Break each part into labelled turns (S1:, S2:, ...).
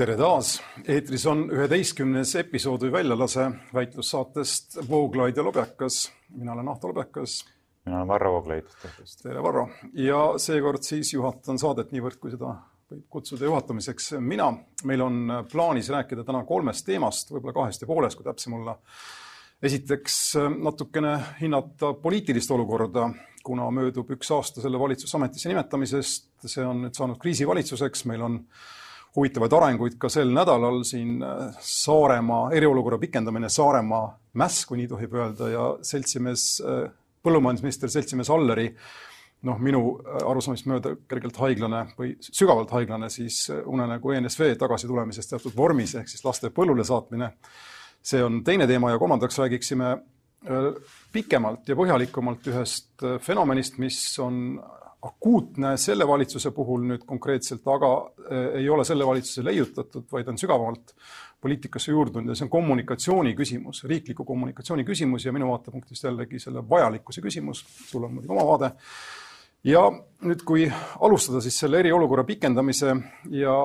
S1: tere taas, eetris on üheteistkümnes episood või väljalase väitlussaatest Vooglaid ja Lobjakas. mina olen Ahto Lobjakas.
S2: mina olen Varro Vooglaid.
S1: tere, Varro. ja seekord siis juhatan saadet niivõrd, kui seda võib kutsuda juhatamiseks mina. meil on plaanis rääkida täna kolmest teemast, võib-olla kahest ja poolest, kui täpsem olla. esiteks natukene hinnata poliitilist olukorda, kuna möödub üks aasta selle valitsuse ametisse nimetamisest, see on nüüd saanud kriisivalitsuseks, meil on huvitavaid arenguid ka sel nädalal siin äh, Saaremaa, eriolukorra pikendamine Saaremaa mäss, kui nii tohib öelda, ja seltsimees, äh, põllumajandusminister seltsimees Alleri noh, minu äh, arusaamist mööda kergelt haiglane või sügavalt haiglane siis unenägu ENSV tagasitulemisest teatud vormis, ehk siis laste põllule saatmine. see on teine teema ja kolmandaks räägiksime pikemalt ja põhjalikumalt ühest fenomenist, mis on akuutne selle valitsuse puhul nüüd konkreetselt, aga eh, ei ole selle valitsuse leiutatud, vaid on sügavamalt poliitikasse juurdunud ja see on kommunikatsiooni küsimus, riikliku kommunikatsiooni küsimus ja minu vaatepunktist jällegi selle vajalikkuse küsimus, sul on muidugi oma vaade. ja nüüd, kui alustada siis selle eriolukorra pikendamise ja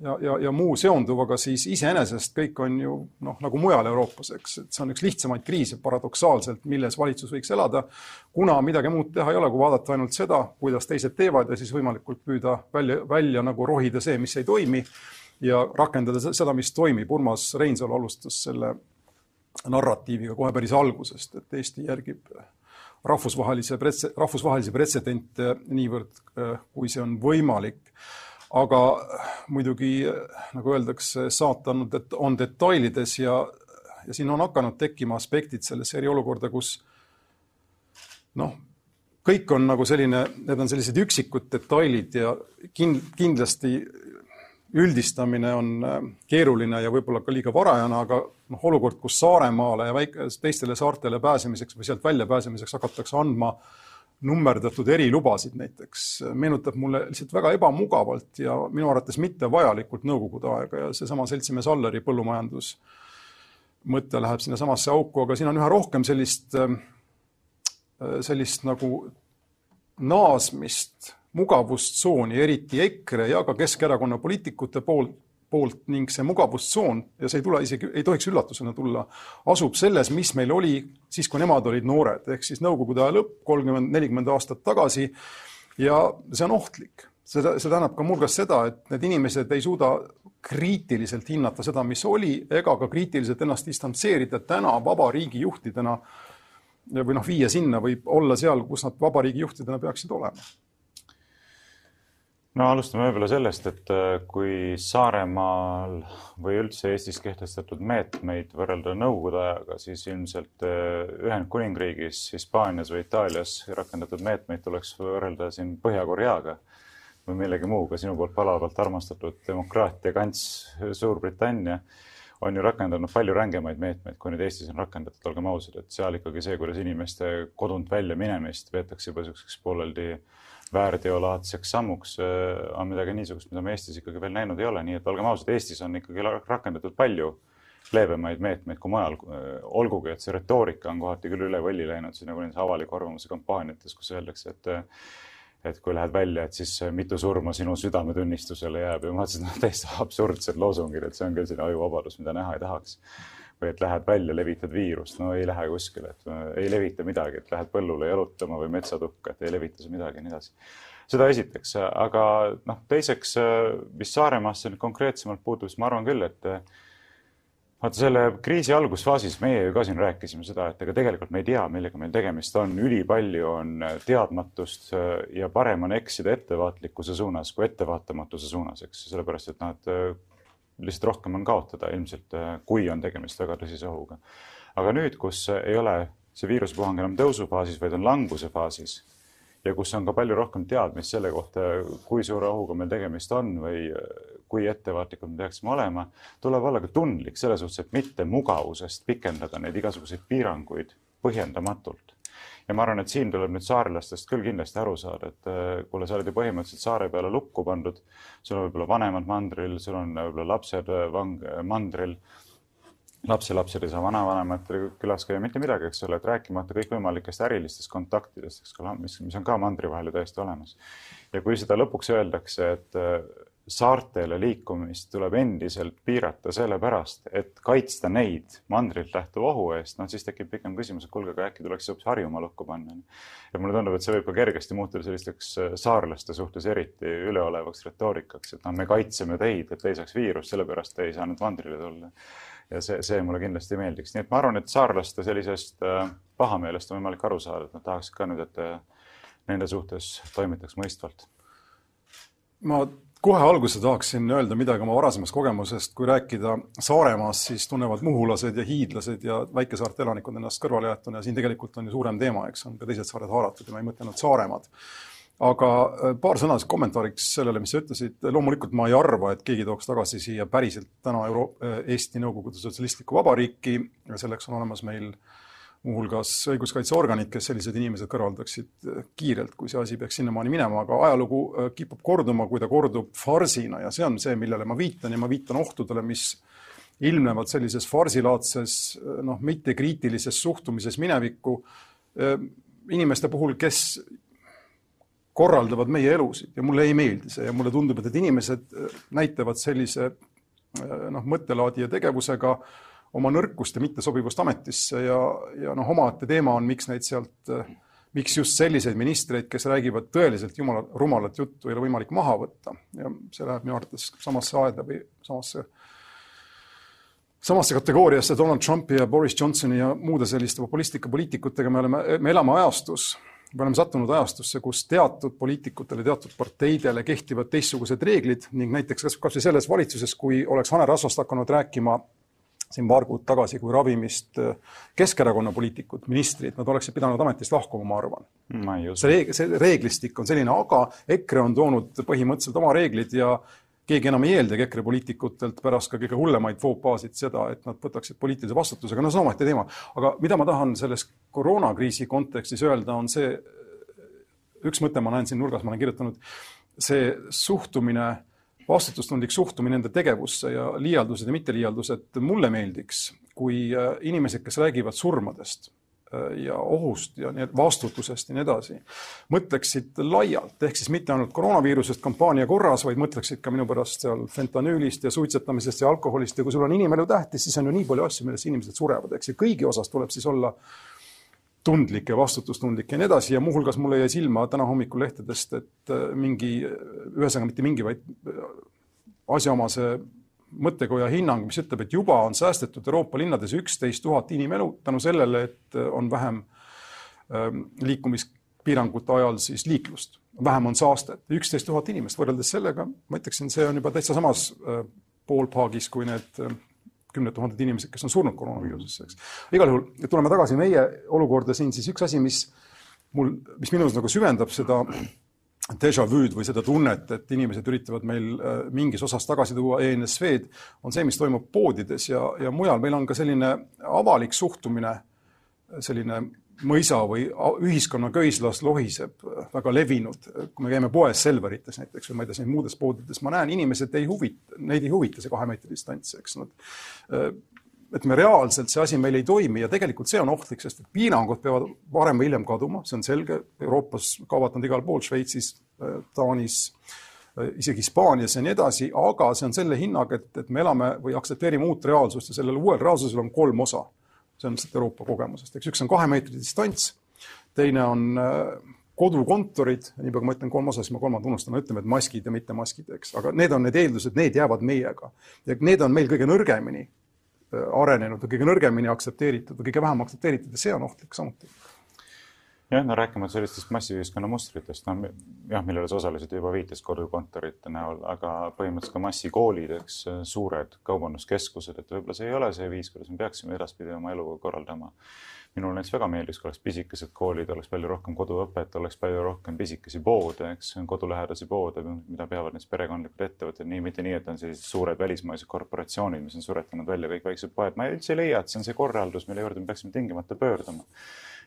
S1: ja, ja, ja muu seonduvaga, siis iseenesest kõik on ju noh, nagu mujal Euroopas, eks, et see on üks lihtsamaid kriise paradoksaalselt, milles valitsus võiks elada, kuna midagi muud teha ei ole, kui vaadata ainult seda, kuidas teised teevad ja siis võimalikult püüda välja, välja nagu rohida see, mis ei toimi ja rakendada seda, mis toimib. Urmas Reinsalu alustas selle narratiiviga kohe päris algusest, et Eesti järgib rahvusvahelise pretse-, rahvusvahelisi pretsedente niivõrd, kui see on võimalik aga muidugi, nagu öeldakse, saatan on detailides ja, ja siin on hakanud tekkima aspektid sellesse eriolukorda, kus noh, kõik on nagu selline, need on sellised üksikud detailid ja kin-, kindlasti üldistamine on äh, keeruline ja võib-olla ka liiga varajane, aga noh, olukord, kus Saaremaale ja väike, teistele saartele pääsemiseks või sealt väljapääsemiseks hakatakse andma äh, nummerdatud erilubasid näiteks, meenutab mulle lihtsalt väga ebamugavalt ja minu arvates mittevajalikult Nõukogude aega ja seesama seltsimees Alleri põllumajandus mõte läheb sinnasamasse auku, aga siin on üha rohkem sellist, sellist nagu naasmist mugavustsooni, eriti EKRE ja ka Keskerakonna poliitikute poolt poolt ning see mugavustsoon, ja see ei tule isegi, ei tohiks üllatusena tulla, asub selles, mis meil oli siis, kui nemad olid noored, ehk siis Nõukogude aja lõpp, kolmkümmend, nelikümmend aastat tagasi, ja see on ohtlik. seda, see tähendab ka muuhulgas seda, et need inimesed ei suuda kriitiliselt hinnata seda, mis oli, ega ka kriitiliselt ennast distantseerida täna vabariigi juhtidena või noh, viia sinna või olla seal, kus nad vabariigi juhtidena peaksid olema
S2: no alustame võib-olla sellest, et äh, kui Saaremaal või üldse Eestis kehtestatud meetmeid võrrelda Nõukogude ajaga, siis ilmselt äh, Ühendkuningriigis, Hispaanias või Itaalias rakendatud meetmeid tuleks võrrelda siin Põhja-Koreaga või millegi muuga. sinu poolt palavalt armastatud demokraatia kants Suurbritannia on ju rakendanud palju rängemaid meetmeid, kui nüüd Eestis on rakendatud, olgem ausad, et seal ikkagi see, kuidas inimeste kodunt välja minemist peetakse juba niisuguseks pooleldi äh, väärteolaadseks sammuks äh, on midagi niisugust, mida me Eestis ikkagi veel näinud ei ole, nii et olgem ausad, Eestis on ikkagi rakendatud palju leebemaid meetmeid kui mujal, äh, olgugi et see retoorika on kohati küll üle võlli läinud nagu nendes avaliku arvamuse kampaaniates, kus öeldakse, et et kui lähed välja, et siis mitu surma sinu südametunnistusele jääb ja ma mõtlesin, et noh, täiesti absurdsed loosungid, et see on küll selline ajuvabadus, mida näha ei tahaks või et lähed välja, levitad viirust, no ei lähe kuskile, et äh, ei levita midagi, et lähed põllule jalutama või metsatukka, et ei levita see midagi ja nii edasi. seda esiteks, aga noh, teiseks, äh, mis Saaremaasse nüüd konkreetsemalt puutub, siis ma arvan küll, et äh, vaata selle kriisi algusfaasis meie ju ka siin rääkisime seda, et ega tegelikult me ei tea, millega meil tegemist on, ülipalju on teadmatust ja parem on eksida ettevaatlikkuse suunas kui ettevaatamatuse suunas, eks, sellepärast et noh, et lihtsalt rohkem on kaotada ilmselt, äh, kui on tegemist väga tõsise ohuga. aga nüüd, kus ei ole see viirusepuhang enam tõusufaasis, vaid on languse faasis ja kus on ka palju rohkem teadmist selle kohta, kui suure ohuga meil tegemist on või äh, kui ettevaatlikud me peaksime olema, tuleb olla ka tundlik selles suhtes, et mitte mugavusest pikendada neid igasuguseid piiranguid põhjendamatult ja ma arvan, et siin tuleb nüüd saarlastest küll kindlasti aru saada, et äh, kuule, sa oled ju põhimõtteliselt saare peale lukku pandud. sul on võib-olla vanemad mandril, sul on võib-olla lapsed äh, vang, äh, mandril. lapselapsed ei saa vanavanematega külas käia, mitte midagi, eks ole, et rääkimata kõikvõimalikest ärilistest kontaktidest, eks ole, mis, mis on ka mandri vahel ju täiesti olemas. ja kui seda lõpuks öeldakse, et saartele liikumist tuleb endiselt piirata sellepärast, et kaitsta neid mandrilt lähtuva ohu eest, noh siis tekib pikem küsimus, et kuulge, aga äkki tuleks hoopis Harjumaa lukku panna. ja mulle tundub, et see võib ka kergesti muutuda sellisteks äh, saarlaste suhtes eriti üleolevaks retoorikaks, et noh, me kaitseme teid, et ei saaks viirust, sellepärast te ei saa nüüd mandrile tulla. ja see, see mulle kindlasti meeldiks, nii et ma arvan, et saarlaste sellisest äh, pahameelest on võimalik aru saada, et nad tahaksid ka nüüd, et nende suhtes toimitaks mõistvalt
S1: ma kohe alguses tahaksin öelda midagi oma varasemast kogemusest, kui rääkida Saaremaast, siis tunnevad muhulased ja hiidlased ja väikesaarte elanikud ennast kõrvalejäetuna ja siin tegelikult on ju suurem teema, eks on ka teised saared haaratud ja ma ei mõtle ainult Saaremaad. aga äh, paar sõna kommentaariks sellele, mis sa ütlesid, loomulikult ma ei arva, et keegi tooks tagasi siia päriselt täna Euro-, äh, Eesti Nõukogude Sotsialistlikku Vabariiki. Ja selleks on olemas meil äh, muuhulgas õiguskaitseorganid, kes sellised inimesed kõrvaldaksid äh, kiirelt, kui see asi peaks sinnamaani minema, aga ajalugu äh, kipub korduma, kui ta kordub farsina ja see on see, millele ma viitan ja ma viitan ohtudele, mis ilmnevad sellises farsilaadses äh, noh, mittekriitilises suhtumises minevikku inimeste puhul, kes korraldavad meie elusid. Ja mulle ei meeldi see ja mulle tundub, et need inimesed näitavad sellise noh, mõttelaadi ja tegevusega äh, oma nõrkust ja mittesobivust ametisse ja, ja noh, omaette teema on, miks neid sealt, miks just selliseid ministreid, kes räägivad tõeliselt jumala, rumalat juttu, ei ole võimalik maha võtta. Ja see läheb minu arvates samasse aeda või samasse, samasse kategooriasse. Donald Trumpi ja Boris Johnsoni ja muude selliste populistlike poliitikutega, me oleme, me elame ajastus, me oleme sattunud ajastusse, kus teatud poliitikutele, teatud parteidele kehtivad teistsugused reeglid ning näiteks kas, või selles valitsuses, kui oleks Hane Rasvast hakanud rääkima siin paar kuud tagasi, kui ravimist äh, Keskerakonna poliitikud, ministrid, nad oleksid pidanud ametist lahkuma, ma arvan. see reeg-, see reeglistik on selline, aga EKRE on toonud põhimõtteliselt oma reeglid ja keegi enam ei eeldagi EKRE poliitikutelt pärast ka kõige hullemaid foopaasid seda, et nad võtaksid poliitilise vastutuse, aga no see on omaette teema. aga mida ma tahan selles koroonakriisi kontekstis öelda, on see, üks mõte ma näen siin nurgas, ma olen kirjutanud, see suhtumine vastutustundlik suhtumine nende tegevusse ja liialdused ja mitteliialdused, mulle meeldiks, kui äh, inimesed, kes räägivad surmadest äh, ja ohust ja nii vastutusest ja nii edasi, mõtleksid laialt, ehk siis mitte ainult koroonaviirusest kampaania korras, vaid mõtleksid ka minu pärast seal fentanüülist ja suitsetamisest ja alkoholist ja kui sul on inimelu tähtis, siis on ju nii palju asju, millest inimesed surevad, eks ju, kõigi osas tuleb siis olla tundlik ja vastutustundlik ja nii edasi. Ja muuhulgas mulle jäi silma täna hommikul lehtedest, et äh, mingi, ühesõnaga mitte mingi, vaid äh, asjaomase mõttekoja hinnang, mis ütleb, et juba on säästetud Euroopa linnades üksteist tuhat inimelu tänu sellele, et äh, on vähem ähm, liikumispiirangute ajal siis liiklust, vähem on saastet, üksteist tuhat inimest. Võrreldes sellega, ma ütleksin, see on juba täitsa samas poolpaagis kui need kümned tuhanded inimesed, kes on surnud koroonaviirusesse, eks. igal juhul, tuleme tagasi meie olukorda siin, siis üks asi, mis mul, mis minus nagu süvendab seda déjà vu'd või seda tunnet, et inimesed üritavad meil äh, mingis osas tagasi tuua ENSV-d, on see, mis toimub poodides ja, ja mujal. meil on ka selline avalik suhtumine, selline mõisa või ühiskonna köislas lohiseb väga levinud. kui me käime poes Selverites näiteks või ma ei tea, siin muudes poodides, ma näen, inimesed ei huvita, neid ei huvita see kahe meetri distants, eks nad. ütleme reaalselt see asi meil ei toimi ja tegelikult see on ohtlik, sest et piirangud peavad varem või hiljem kaduma, see on selge. Euroopas kaovad nad igal pool, Šveitsis, Taanis, isegi Hispaanias ja nii edasi, aga see on selle hinnaga, et, et me elame või aktsepteerime uut reaalsust ja sellel uuel reaalsusel on kolm osa see on lihtsalt Euroopa kogemusest, eks üks on kahe meetri distants, teine on äh, kodukontorid, nii palju kui ma ütlen kolm osa, siis ma kolmanda unustan, ütleme, et maskid ja mitte maskid, eks, aga need on need eeldused, need jäävad meiega. ja need on meil kõige nõrgemini äh, arenenud kõige nõrgemini aktsepteeritud kõige vähem aktsepteeritud ja see on ohtlik samuti
S2: jah, no rääkimata sellistest massiühiskonna mustritest, no jah, millele sa osaliselt juba viitasid kodukontorite näol, aga põhimõtteliselt ka massikoolid, eks, suured kaubanduskeskused, et võib-olla see ei ole see viis, kuidas me peaksime edaspidi oma elu korraldama. minule näiteks väga meeldiks, kui oleks pisikesed koolid, oleks palju rohkem koduõpet, oleks palju rohkem pisikesi poode, eks, kodulähedasi poode, mida peavad näiteks perekondlikud ettevõtted, nii, mitte nii, et on sellised suured välismaised korporatsioonid, mis on suretanud välja kõik väiksed poed. ma üldse ei leia, et see on see korraldus, mille juurde me peaksime tingimata pöörduma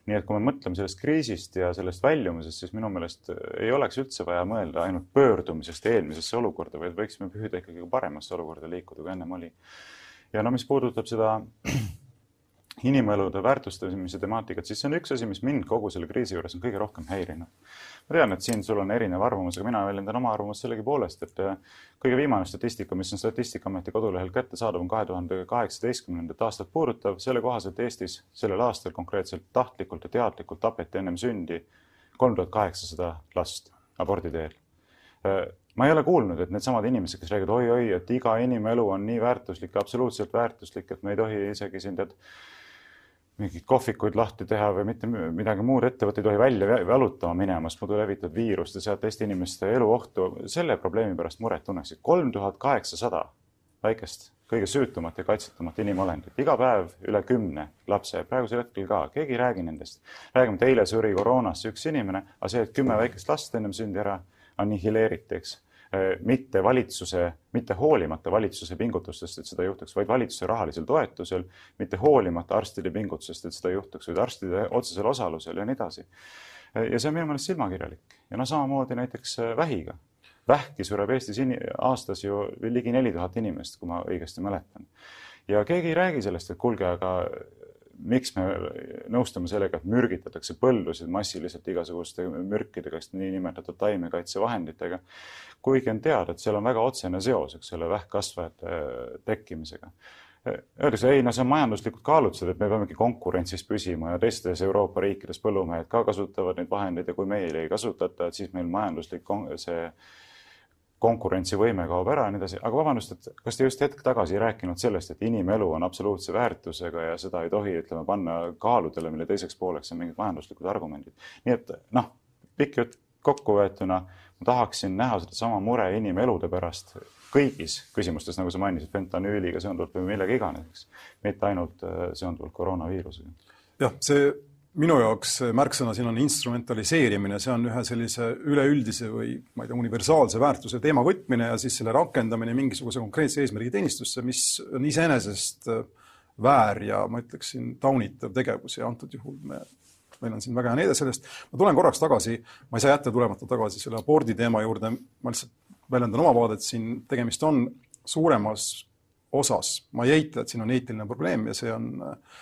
S2: nii et kui me mõtleme sellest kriisist ja sellest väljumisest, siis minu meelest ei oleks üldse vaja mõelda ainult pöördumisest eelmisesse olukorda, vaid võiksime püüda ikkagi paremasse olukorda liikuda, kui ennem oli. ja no mis puudutab seda inimelude väärtustamise temaatikat, siis see on üks asi, mis mind kogu selle kriisi juures on kõige rohkem häirinud. ma tean, et siin sul on erinev arvamus, aga mina väljendan oma arvamust sellegipoolest, et äh, kõige viimane statistika, mis on Statistikaameti kodulehel kättesaadav, on kahe tuhande kaheksateistkümnendat aastat puudutav. selle kohaselt Eestis sellel aastal konkreetselt tahtlikult ja teadlikult tapeti ennem sündi kolm tuhat kaheksasada last abordi teel äh, ma ei ole kuulnud, et needsamad inimesed, kes räägivad oi-oi, et iga inimelu on nii väärtuslik, absoluutselt väärtuslik, et me ei tohi isegi siin tead mingeid kohvikuid lahti teha või mitte midagi muud ette võtta, ei tohi välja valutama minema, sest muidu levitad viirust ja sead teiste inimeste elu ohtu. selle probleemi pärast muret tunneksid. kolm tuhat kaheksasada väikest, kõige süütumat ja kaitsetumat inimolendit, iga päev üle kümne lapse, praegusel hetkel ka, keegi ei räägi nendest. räägime, et eile suri koroonasse üks inimene, aga see, et kümme väikest last ennem sündi ära annihileeriti, eks mitte valitsuse, mitte hoolimata valitsuse pingutustest, et seda juhtuks, vaid valitsuse rahalisel toetusel, mitte hoolimata arstide pingutusest, et seda juhtuks, vaid arstide otsesel osalusel ja nii edasi. Äh, ja see on minu meelest silmakirjalik ja noh, samamoodi näiteks äh, vähiga. vähki sureb Eestis aastas ju ligi neli tuhat inimest, kui ma õigesti mäletan. ja keegi ei räägi sellest, et kuulge, aga miks me nõustume sellega, et mürgitatakse põldusid massiliselt igasuguste mürkidega, niinimetatud taimekaitsevahenditega. kuigi on teada, et seal on väga otsene seos, eks ole, vähkkasvajate äh, tekkimisega. Öeldakse, ei, no see on majanduslikud kaalutlused, et me peamegi konkurentsis püsima ja teistes Euroopa riikides põllumehed ka kasutavad neid vahendeid ja kui meil ei kasutata, et siis meil majanduslik see konkurentsivõime kaob ära ja nii edasi, aga vabandust, et kas te just hetk tagasi ei rääkinud sellest, et inimelu on absoluutse väärtusega ja seda ei tohi, ütleme, panna kaaludele, mille teiseks pooleks on mingid majanduslikud argumendid. nii et noh, pikk jutt kokkuvõetuna, ma tahaksin näha sedasama mure inimelude pärast kõigis küsimustes, nagu sa mainisid, fentanüüliga seonduvalt või millega iganes, mitte ainult äh, seonduvalt koroonaviirusega.
S1: jah, see minu jaoks märksõna siin on instrumentaliseerimine, see on ühe sellise üleüldise või ma ei tea, universaalse väärtuse teema võtmine ja siis selle rakendamine mingisuguse konkreetse eesmärgi teenistusse, mis on iseenesest äh, väär ja ma ütleksin, taunitav tegevus ja antud juhul me, meil on siin väga hea näide sellest. ma tulen korraks tagasi, ma ei saa jätta tulemata tagasi selle abordi teema juurde, ma lihtsalt väljendan oma vaadet siin, tegemist on suuremas osas, ma ei eita, et siin on eetiline probleem ja see on äh,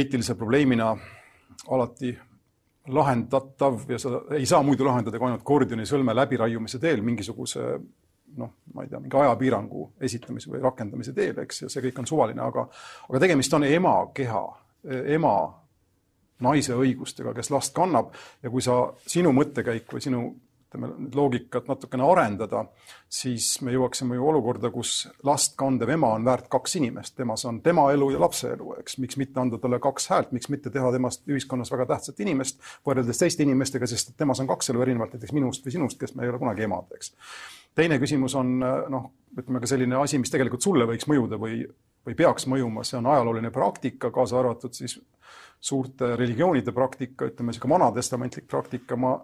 S1: eetilise probleemina alati lahendatav ja seda ei saa muidu lahendada kui ainult Gordioni sõlme läbiraiumise teel mingisuguse noh, ma ei tea, mingi ajapiirangu esitamise või rakendamise teel, eks, ja see kõik on suvaline, aga aga tegemist on ema keha, ema naise õigustega, kes last kannab ja kui sa, sinu mõttekäik või sinu ütleme, loogikat natukene arendada, siis me jõuaksime ju olukorda, kus last kandev ema on väärt kaks inimest, temas on tema elu ja lapse elu, eks, miks mitte anda talle kaks häält, miks mitte teha temast ühiskonnas väga tähtsat inimest võrreldes teiste inimestega, sest temas on kaks elu erinevalt näiteks minust või sinust, kes me ei ole kunagi emad, eks. teine küsimus on noh, ütleme ka selline asi, mis tegelikult sulle võiks mõjuda või, või peaks mõjuma, see on ajalooline praktika, kaasa arvatud siis suurte religioonide praktika, ütleme niisugune vanatestamentlik praktika, ma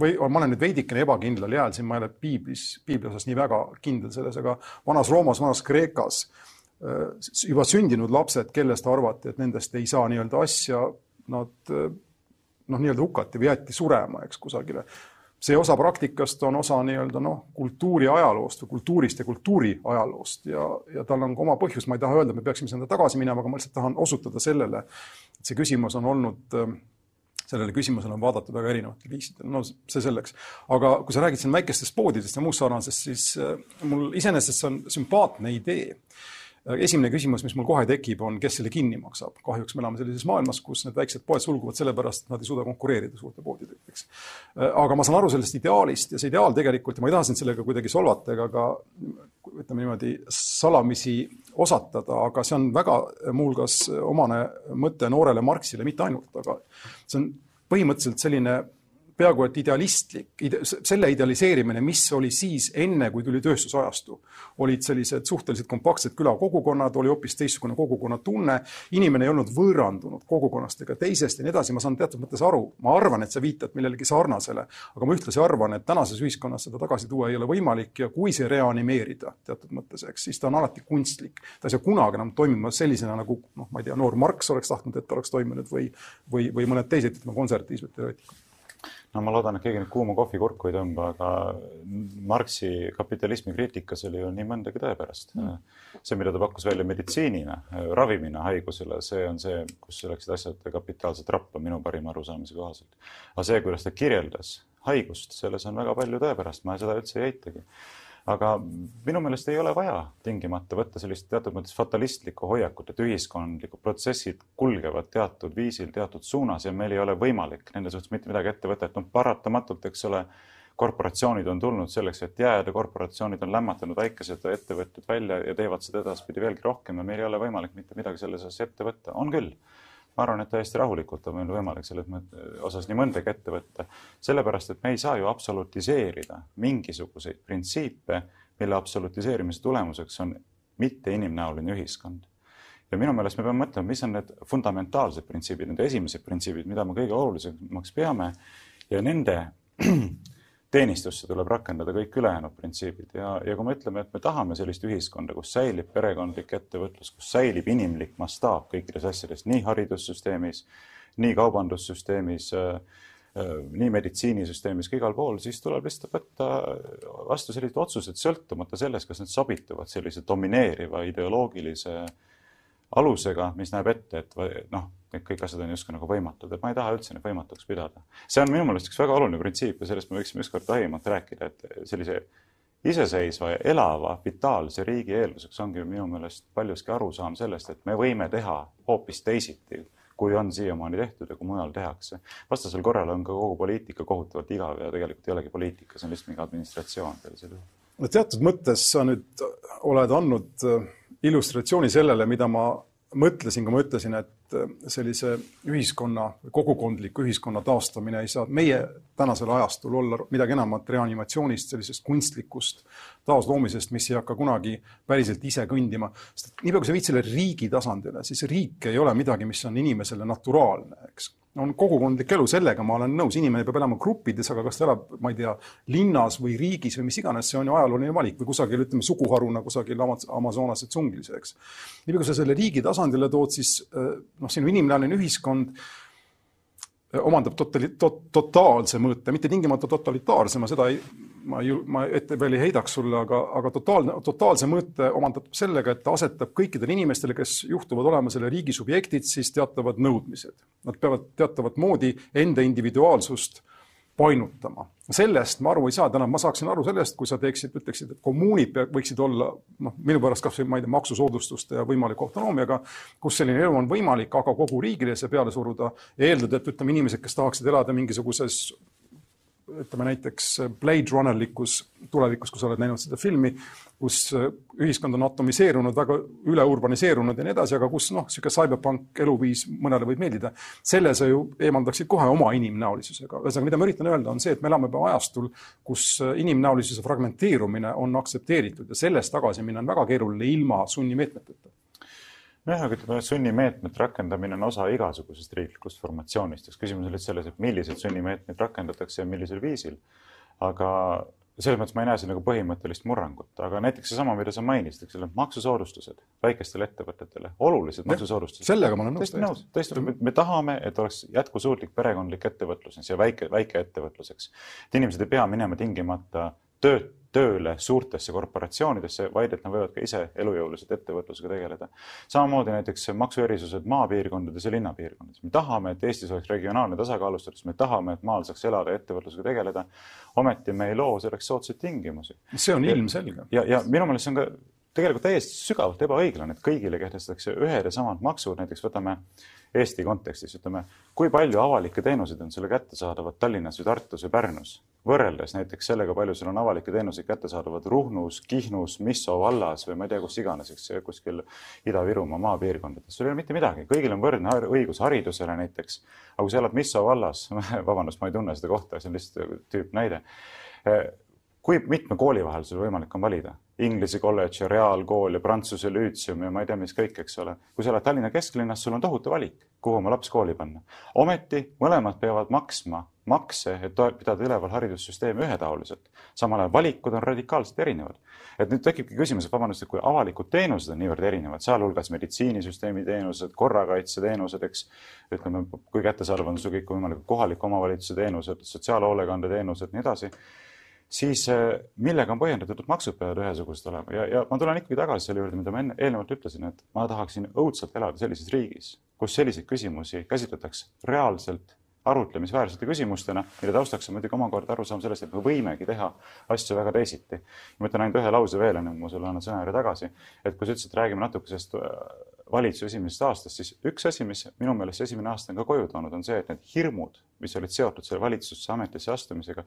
S1: või ma olen nüüd veidikene ebakindlal jääl, siin ma ei ole piiblis, piibli osas nii väga kindel selles, aga vanas Roomas, vanas Kreekas äh, juba sündinud lapsed, kellest arvati, et nendest ei saa nii-öelda asja, nad äh, noh, nii-öelda hukati või jäeti surema, eks, kusagile. see osa praktikast on osa nii-öelda noh, kultuuri ajaloost või kultuurist ja kultuuri ajaloost ja, ja tal on ka oma põhjus, ma ei taha öelda, et me peaksime sinna tagasi minema, aga ma lihtsalt tahan osutada sellele, et see küsimus on olnud äh, sellele küsimusele on vaadatud väga erinevatel viisidel, no see selleks. aga kui sa räägid siin väikestest poodidest ja muust sarnasest, siis äh, mul iseenesest see on sümpaatne idee. Äh, esimene küsimus, mis mul kohe tekib, on, kes selle kinni maksab. kahjuks me elame sellises maailmas, kus need väiksed poed sulguvad sellepärast, et nad ei suuda konkureerida suurte poodidega, eks. Äh, aga ma saan aru sellest ideaalist ja see ideaal tegelikult ja ma ei taha sind sellega kuidagi solvata ega ka ütleme niimoodi salamisi osatada, aga see on väga muuhulgas omane mõte noorele Marxile, mitte ainult, aga see on põhimõtteliselt selline peaaegu et idealistlik ide,, selle idealiseerimine, mis oli siis enne, kui tuli tööstusajastu. olid sellised suhteliselt kompaktsed külakogukonnad, oli hoopis teistsugune kogukonnatunne, inimene ei olnud võõrandunud kogukonnast ega teisest ja nii edasi, ma saan teatud mõttes aru, ma arvan, et sa viitad millelegi sarnasele, aga ma ühtlasi arvan, et tänases ühiskonnas seda tagasi tuua ei ole võimalik ja kui see reanimeerida teatud mõttes, eks, siis ta on alati kunstlik. ta ei saa kunagi enam toimima sellisena, nagu noh, ma ei tea, noor Marx oleks tahtnud, et ta oleks toimunud või, või, või mõned teised, ütleme, konservatiivsed teoreetikud
S2: no ma loodan, et keegi nüüd kuuma kohvi kurku ei tõmba, aga Marxi kapitalismi kriitikas oli ju nii mõndagi tõepärast mm.. see, mida ta pakkus välja meditsiinina, ravimina haigusele, see on see, kus läksid asjad kapitaalselt rappa minu parima arusaamise kohaselt. aga see, kuidas ta kirjeldas haigust, selles on väga palju tõepärast, ma seda üldse ei eitagi aga minu meelest ei ole vaja tingimata võtta sellist teatud mõttes fatalistlikku hoiakut, et ühiskondlikud protsessid kulgevad teatud viisil, teatud suunas ja meil ei ole võimalik nende suhtes mitte midagi ette võtta, et noh, paratamatult, eks ole, korporatsioonid on tulnud selleks, et jääda, korporatsioonid on lämmatanud väikesed ettevõtted välja ja teevad seda edaspidi veelgi rohkem ja meil ei ole võimalik mitte midagi selles osas ette võtta, on küll ma arvan, et täiesti rahulikult on meil võimalik selles osas nii mõndagi ette võtta, sellepärast et me ei saa ju absolutiseerida mingisuguseid printsiipe, mille absolutiseerimise tulemuseks on mitte inimnäoline ühiskond. ja minu meelest me peame mõtlema, mis on need fundamentaalsed printsiibid, need esimesed printsiibid, mida me kõige olulisemaks peame ja nende teenistusse tuleb rakendada kõik ülejäänud printsiibid. Ja, ja kui me ütleme, et me tahame sellist ühiskonda, kus säilib perekondlik ettevõtlus, kus säilib inimlik mastaap kõikides asjades, nii haridussüsteemis, nii kaubandussüsteemis äh,, äh, nii meditsiinisüsteemis kui igal pool, siis tuleb lihtsalt võtta vastu sellised otsused, sõltumata sellest, kas need sobituvad sellise domineeriva ideoloogilise alusega, mis näeb ette, et noh need kõik asjad on justkui nagu võimatud, et ma ei taha üldse neid võimatuks pidada. see on minu meelest üks väga oluline printsiip ja sellest me võiksime ükskord laiemalt rääkida, et sellise iseseisva ja elava vitaalse riigi eelduseks ongi minu meelest paljuski arusaam sellest, et me võime teha hoopis teisiti, kui on siiamaani tehtud ja kui mujal tehakse. vastasel korral on ka kogu poliitika kohutavalt igav ja tegelikult ei olegi poliitika, see on lihtsalt mingi administratsioon sellisel juhul.
S1: no teatud mõttes sa nüüd oled andnud äh, illustratsiooni sellele, mida ma mõtlesin, kui ma ütlesin, et äh, sellise ühiskonna, kogukondliku ühiskonna taastamine ei saa meie tänasel ajastul olla midagi enamat reanimatsioonist, sellisest kunstlikust taasloomisest, mis ei hakka kunagi päriselt ise kõndima. sest niipea, kui sa viid selle riigi tasandile, siis riik ei ole midagi, mis on inimesele naturaalne, eks on kogukondlik elu, sellega ma olen nõus, inimene peab elama gruppides, aga kas ta elab, ma ei tea, linnas või riigis või mis iganes, see on ju ajalooline valik või kusagil, ütleme, suguharuna kusagil Amazonase tsunglis, eks. nii kui sa selle riigi tasandile tood, siis eh, noh, sinu inimline ühiskond eh, omandab totali-, to-, totaalse mõõte, mitte tingimata totalitaarse, ma seda ei, ma ei, ma ette veel ei heidaks sulle, aga, aga totaalne, totaalse mõõte omandab sellega, et ta asetab kõikidele inimestele, kes juhtuvad olema selle riigi subjektid, siis teatavad nõudmised. Nad peavad teatavat moodi enda individuaalsust painutama. sellest ma aru ei saa, tähendab, ma saaksin aru sellest, kui sa teeksid, ütleksid, et kommuunid võiksid olla noh, minu pärast kasvõi ma ei tea, maksusoodustuste ja võimaliku autonoomiaga, kus selline elu on võimalik, aga kogu riigile see peale suruda eeldada, et ütleme, inimesed, kes tahaksid elada mingisuguses ütleme näiteks Blade Runnerlikus tulevikus, kui sa oled näinud seda filmi, kus äh, ühiskond on atomiseerunud, väga üle urbaniseerunud ja nii edasi, aga kus noh, niisugune cyberpunk eluviis mõnele võib meeldida. selle sa ju eemaldaksid kohe oma inimnäolisusega. ühesõnaga, mida ma üritan öelda, on see, et me elame juba ajastul, kus äh, inimnäolisuse fragmenteerumine on aktsepteeritud ja sellest tagasi minna on väga keeruline ilma sunnimeetmeteta
S2: nojah, aga ütleme, sunnimeetmete rakendamine on osa igasugusest riiklikust formatsioonist, eks küsimus on lihtsalt selles, et milliseid sunnimeetmeid rakendatakse ja millisel viisil. aga selles mõttes ma ei näe siin nagu põhimõttelist murrangut, aga näiteks seesama, mida sa mainisid, eks ole, maksusoodustused väikestele ettevõtetele, olulised maksusoodustused.
S1: sellega ma olen nõus.
S2: täiesti nõus, täiesti, me, me tahame, et oleks jätkusuutlik perekondlik ettevõtlus ja väike, väikeettevõtluseks. et inimesed ei pea minema tingimata tööd tööle suurtesse korporatsioonidesse, vaid et nad võivad ka ise elujõuliselt ettevõtlusega tegeleda. samamoodi näiteks maksuerisused maapiirkondades ja linnapiirkondades. me tahame, et Eestis oleks regionaalne tasakaalustatus, me tahame, et maal saaks elada ja ettevõtlusega tegeleda. ometi me ei loo selleks soodsaid tingimusi.
S1: see on ilmselge.
S2: ja, ja minu meelest see on ka tegelikult täiesti sügavalt ebaõiglane, et kõigile kehtestatakse ühed ja samad maksud, näiteks võtame Eesti kontekstis, ütleme, kui palju avalikke teenuseid on sulle kättesaadavad Tallinnas või Tartus või Pärnus, võrreldes näiteks sellega, palju sul on avalikke teenuseid kättesaadavad Ruhnus, Kihnus, Misso vallas või ma ei tea, kus iganes, eks kuskil Ida-Virumaa maapiirkondades, sul ei ole mitte midagi, kõigil on võrdne õigus haridusele näiteks. aga kui sa elad Misso vallas, vabandust, ma ei tunne seda kohta, see on lihtsalt tüüp näide kui mitme kooli vahel sul võimalik on valida? Inglise kolledž ja reaalkool ja Prantsuse lüütsium ja ma ei tea, mis kõik, eks ole. kui sa elad Tallinna kesklinnas, sul on tohutu valik, kuhu oma laps kooli panna. ometi mõlemad peavad maksma makse, et pidada üleval haridussüsteemi ühetaoliselt. samal ajal valikud on radikaalselt erinevad. et nüüd tekibki küsimus, et vabandust, et kui avalikud teenused on niivõrd erinevad, sealhulgas meditsiinisüsteemi teenused, korrakaitseteenused, eks. ütleme, kui kättesaadav on see kõikvõimalikud kohaliku omavalitsuse teenused, sotsiaalhoolekande teenused, nii edasi siis äh, millega on põhjendatud, et maksud peavad ühesugused olema ja, ja ma tulen ikkagi tagasi selle juurde, mida ma enne, eelnevalt ütlesin, et ma tahaksin õudselt elada sellises riigis, kus selliseid küsimusi käsitletakse reaalselt arutlemisväärsete küsimustena, mille taustaks on muidugi omakorda arusaam sellest, et me võimegi teha asju väga teisiti. ma ütlen ainult ühe lause veel, enne kui ma sulle annan sõna tagasi, et kui sa ütlesid, et räägime natukesest valitsuse esimesest aastast, siis üks asi, mis minu meelest see esimene aasta on ka koju toonud, on see, et need hirmud, mis olid seotud selle valitsusse ametisse astumisega,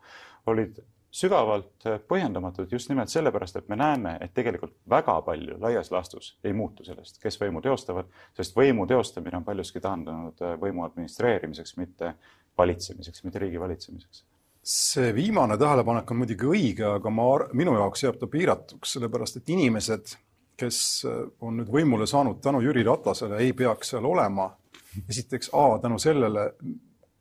S2: olid sügavalt põhjendamatud just nimelt sellepärast, et me näeme, et tegelikult väga palju laias laastus ei muutu sellest, kes võimu teostavad, sest võimu teostamine on paljuski taandunud võimu administreerimiseks, mitte valitsemiseks, mitte riigi valitsemiseks
S1: see viimane tähelepanek on muidugi õige, aga ma, minu jaoks jääb ta piiratuks, sellepärast et inimesed kes äh, on nüüd võimule saanud tänu Jüri Ratasele, ei peaks seal olema. esiteks A tänu sellele,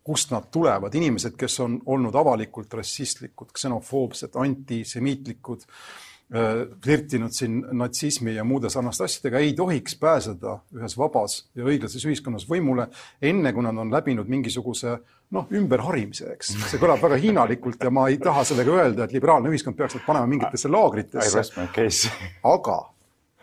S1: kust nad tulevad, inimesed, kes on olnud avalikult rassistlikud, ksenofoobsed, antisemiitlikud, äh, flirtinud siin natsismi ja muude sarnaste asjadega, ei tohiks pääseda ühes vabas ja õiglases ühiskonnas võimule, enne kui nad on läbinud mingisuguse noh, ümberharimise, eks. see kõlab väga hiinalikult ja ma ei taha sellega öelda, et liberaalne ühiskond peaks nad panema mingitesse laagritesse. aga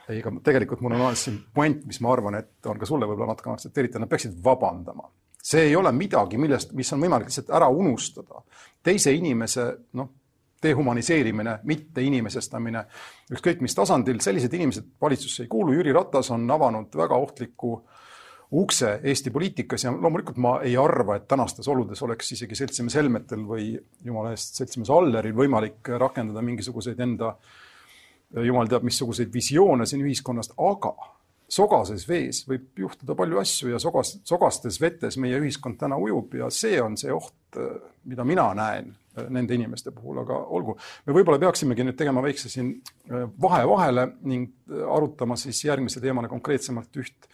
S1: ei, aga tegelikult mul on olemas siin puent, mis ma arvan, et on ka sulle võib-olla natukene aktsepteeritav, nad peaksid vabandama. See ei ole midagi, millest, mis on võimalik lihtsalt ära unustada. teise inimese, noh, dehumaniseerimine, mitte inimesestamine, ükskõik mis tasandil, sellised inimesed valitsusse ei kuulu, Jüri Ratas on avanud väga ohtliku ukse Eesti poliitikas ja loomulikult ma ei arva, et tänastes oludes oleks isegi seltsimees Helmetel või jumala eest, seltsimees Alleril võimalik rakendada mingisuguseid enda jumal teab, missuguseid visioone siin ühiskonnast, aga sogases vees võib juhtuda palju asju ja sogas, sogastes vetes meie ühiskond täna ujub ja see on see oht, mida mina näen nende inimeste puhul, aga olgu. me võib-olla peaksimegi nüüd tegema väikse siin äh, vahe vahele ning arutama siis järgmise teemana konkreetsemalt üht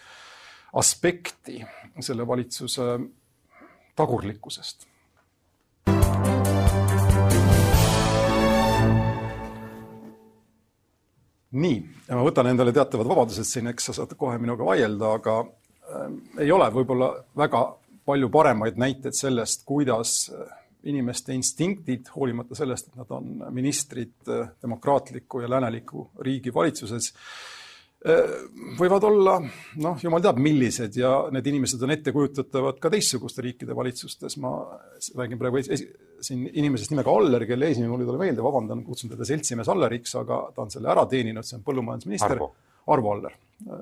S1: aspekti selle valitsuse tagurlikkusest nii, ma võtan endale teatavad vabadused siin, eks sa saad kohe minuga vaielda, aga äh, ei ole võib-olla väga palju paremaid näiteid sellest, kuidas äh, inimeste instinktid, hoolimata sellest, et nad on ministrid äh, demokraatliku ja lääneliku riigi valitsuses, võivad olla noh, jumal teab, millised ja need inimesed on ettekujutatavad ka teistsuguste riikide valitsustes. ma räägin praegu siin inimesest nimega Aller, kelle eesnimi mul ei tule meelde, vabandan, kutsun teda seltsimees Alleriks, aga ta on selle ära teeninud, see on põllumajandusminister Arvo, Arvo Aller.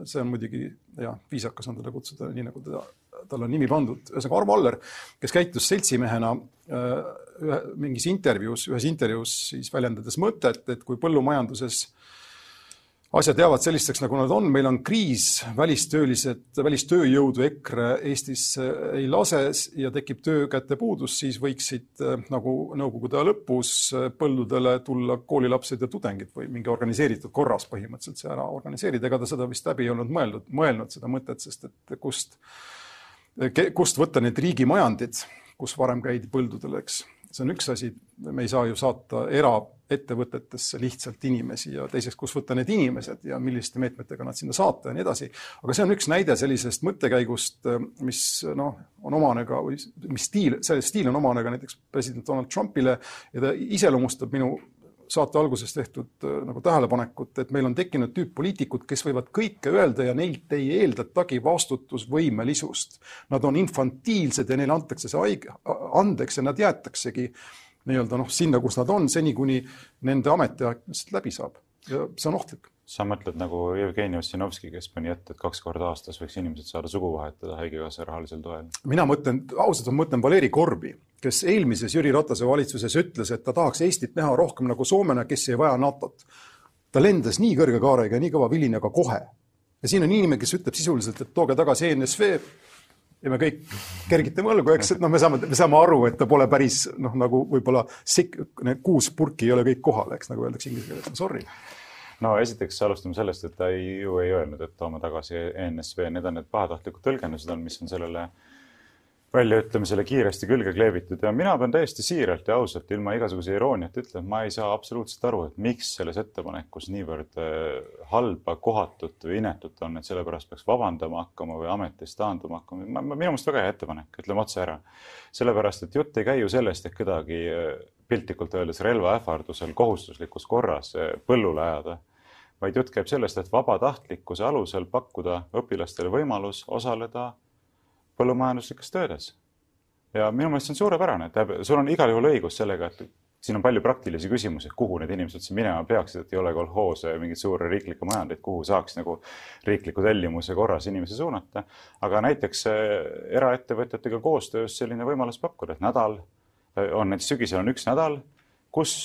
S1: see on muidugi jah, viisakas on teda kutsuda nii, nagu teda, talle on nimi pandud, ühesõnaga Arvo Aller, kes käitus seltsimehena äh, ühe, mingis intervjuus, ühes intervjuus siis väljendades mõtet, et kui põllumajanduses asjad jäävad sellisteks, nagu nad on, meil on kriis, välistöölised, välistööjõudu EKRE Eestisse ei lase ja tekib töökäte puudus, siis võiksid nagu Nõukogude aja lõpus põldudele tulla koolilapsed ja tudengid või mingi organiseeritud korras põhimõtteliselt see ära organiseerida, ega ta seda vist läbi ei olnud mõeldud, mõelnud seda mõtet, sest et kust, kust võtta need riigimajandid, kus varem käidi põldudel, eks. See on üks asi, me ei saa ju saata eraettevõtetesse lihtsalt inimesi ja teiseks, kus võtta need inimesed ja milliste meetmetega nad sinna saata ja nii edasi. aga see on üks näide sellisest mõttekäigust, mis noh, on omane ka, või mis stiil, see stiil on omane ka näiteks president Donald Trumpile ja ta iseloomustab minu saate alguses tehtud äh, nagu tähelepanekut, et meil on tekkinud tüüp poliitikud, kes võivad kõike öelda ja neilt ei eeldatagi vastutusvõimelisust. Nad on infantiilsed ja neile antakse see haig-, andeks ja nad jäetaksegi nii-öelda noh, sinna, kus nad on, seni kuni nende ametiaeg lihtsalt läbi saab ja see on ohtlik
S2: sa mõtled nagu Jevgeni Ossinovski, kes pani ette, et kaks korda aastas võiks inimesed saada sugu vahetada Haigekassa rahalisel toel?
S1: mina mõtlen, ausalt ma mõtlen Valeri Korbi, kes eelmises Jüri Ratase valitsuses ütles, et ta tahaks Eestit näha rohkem nagu Soomena, kes ei vaja NATO-t. ta lendas nii kõrge kaarega ja nii kõva vilinega kohe. ja siin on inimene, kes ütleb sisuliselt, et tooge tagasi ENSV ja me kõik kergitame õlgu, eks, et noh, me saame, me saame aru, et ta pole päris noh, nagu võib-olla sik-, need kuus purki ei ole kõik kohal, eks, nagu öeldakse inglise keeles, sorry.
S2: No esiteks alustame sellest, et ta ei, ju ei öelnud, et toome tagasi ENSV, need on need pahatahtlikud tõlgendused on, mis on sellele väljaütlemisele kiiresti külge kleebitud ja mina pean täiesti siiralt ja ausalt, ilma igasuguse irooniata ütlema, ma ei saa absoluutselt aru, et miks selles ettepanekus niivõrd äh, halba, kohatut või inetut on, et sellepärast peaks vabandama hakkama või ametist taanduma hakkama. minu meelest väga hea ettepanek, ütleme otse ära. sellepärast, et jutt ei käi ju sellest, et kedagi äh, piltlikult öeldes relva ähvardusel kohustuslikus korras äh, põllule ajada vaid jutt käib sellest, et vabatahtlikkuse alusel pakkuda õpilastele võimalus osaleda põllumajanduslikes töödes. ja minu meelest see on suurepärane, tähendab, sul on igal juhul õigus sellega, et siin on palju praktilisi küsimusi, kuhu need inimesed üldse minema peaksid, et ei ole kolhoose, mingeid suuri riiklikke majandeid, kuhu saaks nagu riikliku tellimuse korras inimesi suunata. aga näiteks eh, eraettevõtjatega koostöös selline võimalus pakkuda, et nädal eh, on näiteks sügisel on üks nädal, kus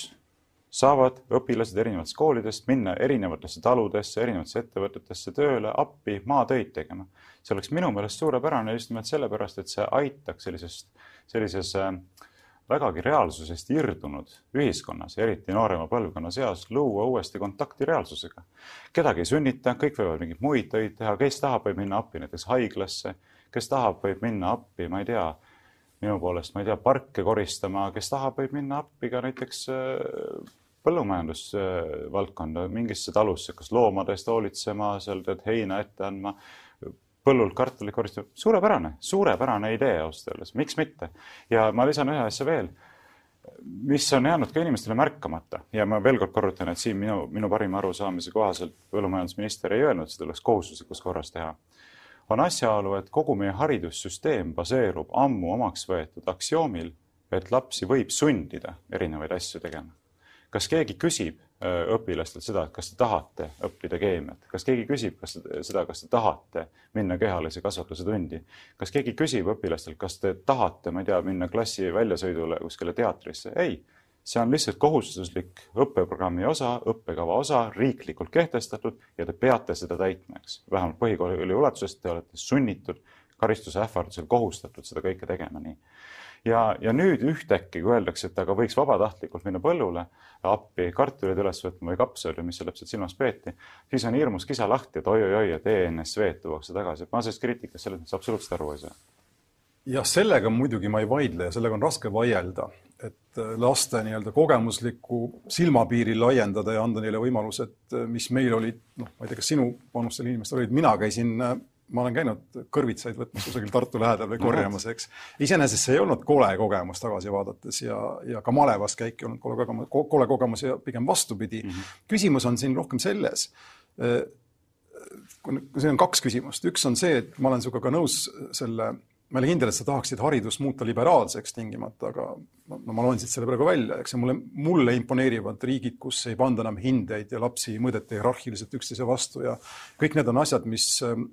S2: saavad õpilased erinevatest koolidest minna erinevatesse taludesse, erinevatesse ettevõtetesse tööle appi maatöid tegema. see oleks minu meelest suurepärane just nimelt sellepärast, et see aitaks sellisest, sellises äh, vägagi reaalsusest irdunud ühiskonnas, eriti noorema põlvkonna seas, luua uuesti kontakti reaalsusega. kedagi ei sunnita, kõik võivad mingeid muid töid teha, kes tahab, võib minna appi näiteks haiglasse, kes tahab, võib minna appi, ma ei tea, minu poolest, ma ei tea, parke koristama, kes tahab, võib minna appi ka näiteks äh, põllumajandusvaldkonda, mingisse talusse, kas loomade eest hoolitsema, seal tead heina ette andma, põllult kartulit koristama, suurepärane, suurepärane idee ausalt öeldes, miks mitte. ja ma lisan ühe asja veel, mis on jäänud ka inimestele märkamata. Ja ma veel kord korrutan, et siin minu, minu parima arusaamise kohaselt põllumajandusminister ei öelnud, seda tuleks kohustuslikus korras teha. On asjaolu, et kogu meie haridussüsteem baseerub ammu omaks võetud aktsioomil, et lapsi võib sundida erinevaid asju tegema kas keegi küsib äh, õpilastelt seda, et kas te tahate õppida keemiat, kas keegi küsib, kas seda, kas te tahate minna kehalise kasvatuse tundi, kas keegi küsib õpilastelt, kas te tahate, ma ei tea, minna klassi väljasõidule kuskile teatrisse? ei, see on lihtsalt kohustuslik õppeprogrammi osa, õppekava osa, riiklikult kehtestatud ja te peate seda täitma, eks. vähemalt põhikooli ulatuses te olete sunnitud karistuse ähvardusel kohustatud seda kõike tegema nii ja, ja nüüd ühtäkki, kui öeldakse, et aga võiks vabatahtlikult minna põllule appi kartuleid üles võtma või kapsaid või mis seal täpselt silmas peeti, siis on hirmus kisa lahti, et oi-oi-oi, et ENSV-d tuuakse tagasi. ma sellest kriitikast selles mõttes absoluutselt aru ei saa.
S1: jah, sellega muidugi ma ei vaidle ja sellega on raske vaielda, et äh, laste nii-öelda kogemuslikku silmapiiri laiendada ja anda neile võimalused, äh, mis meil olid, noh, ma ei tea, kas sinu vanustel inimestel olid, mina käisin äh, ma olen käinud kõrvitsaid võtmas kusagil Tartu lähedal või korjamas, eks. iseenesest see ei olnud kole kogemus tagasi vaadates ja, ja ka malevas käik ei olnud kole kogemus, kole kogemus ja pigem vastupidi mm. -hmm. küsimus on siin rohkem selles, äh, siin on kaks küsimust, üks on see, et ma olen sinuga ka nõus selle ma ei ole kindel, et sa tahaksid haridust muuta liberaalseks tingimata, aga no ma loen siit selle praegu välja, eks mulle, mulle imponeerivad riigid, kus ei panda enam hindeid ja lapsi ei mõõdeta hierarhiliselt üksteise vastu ja kõik need on asjad, mis äh,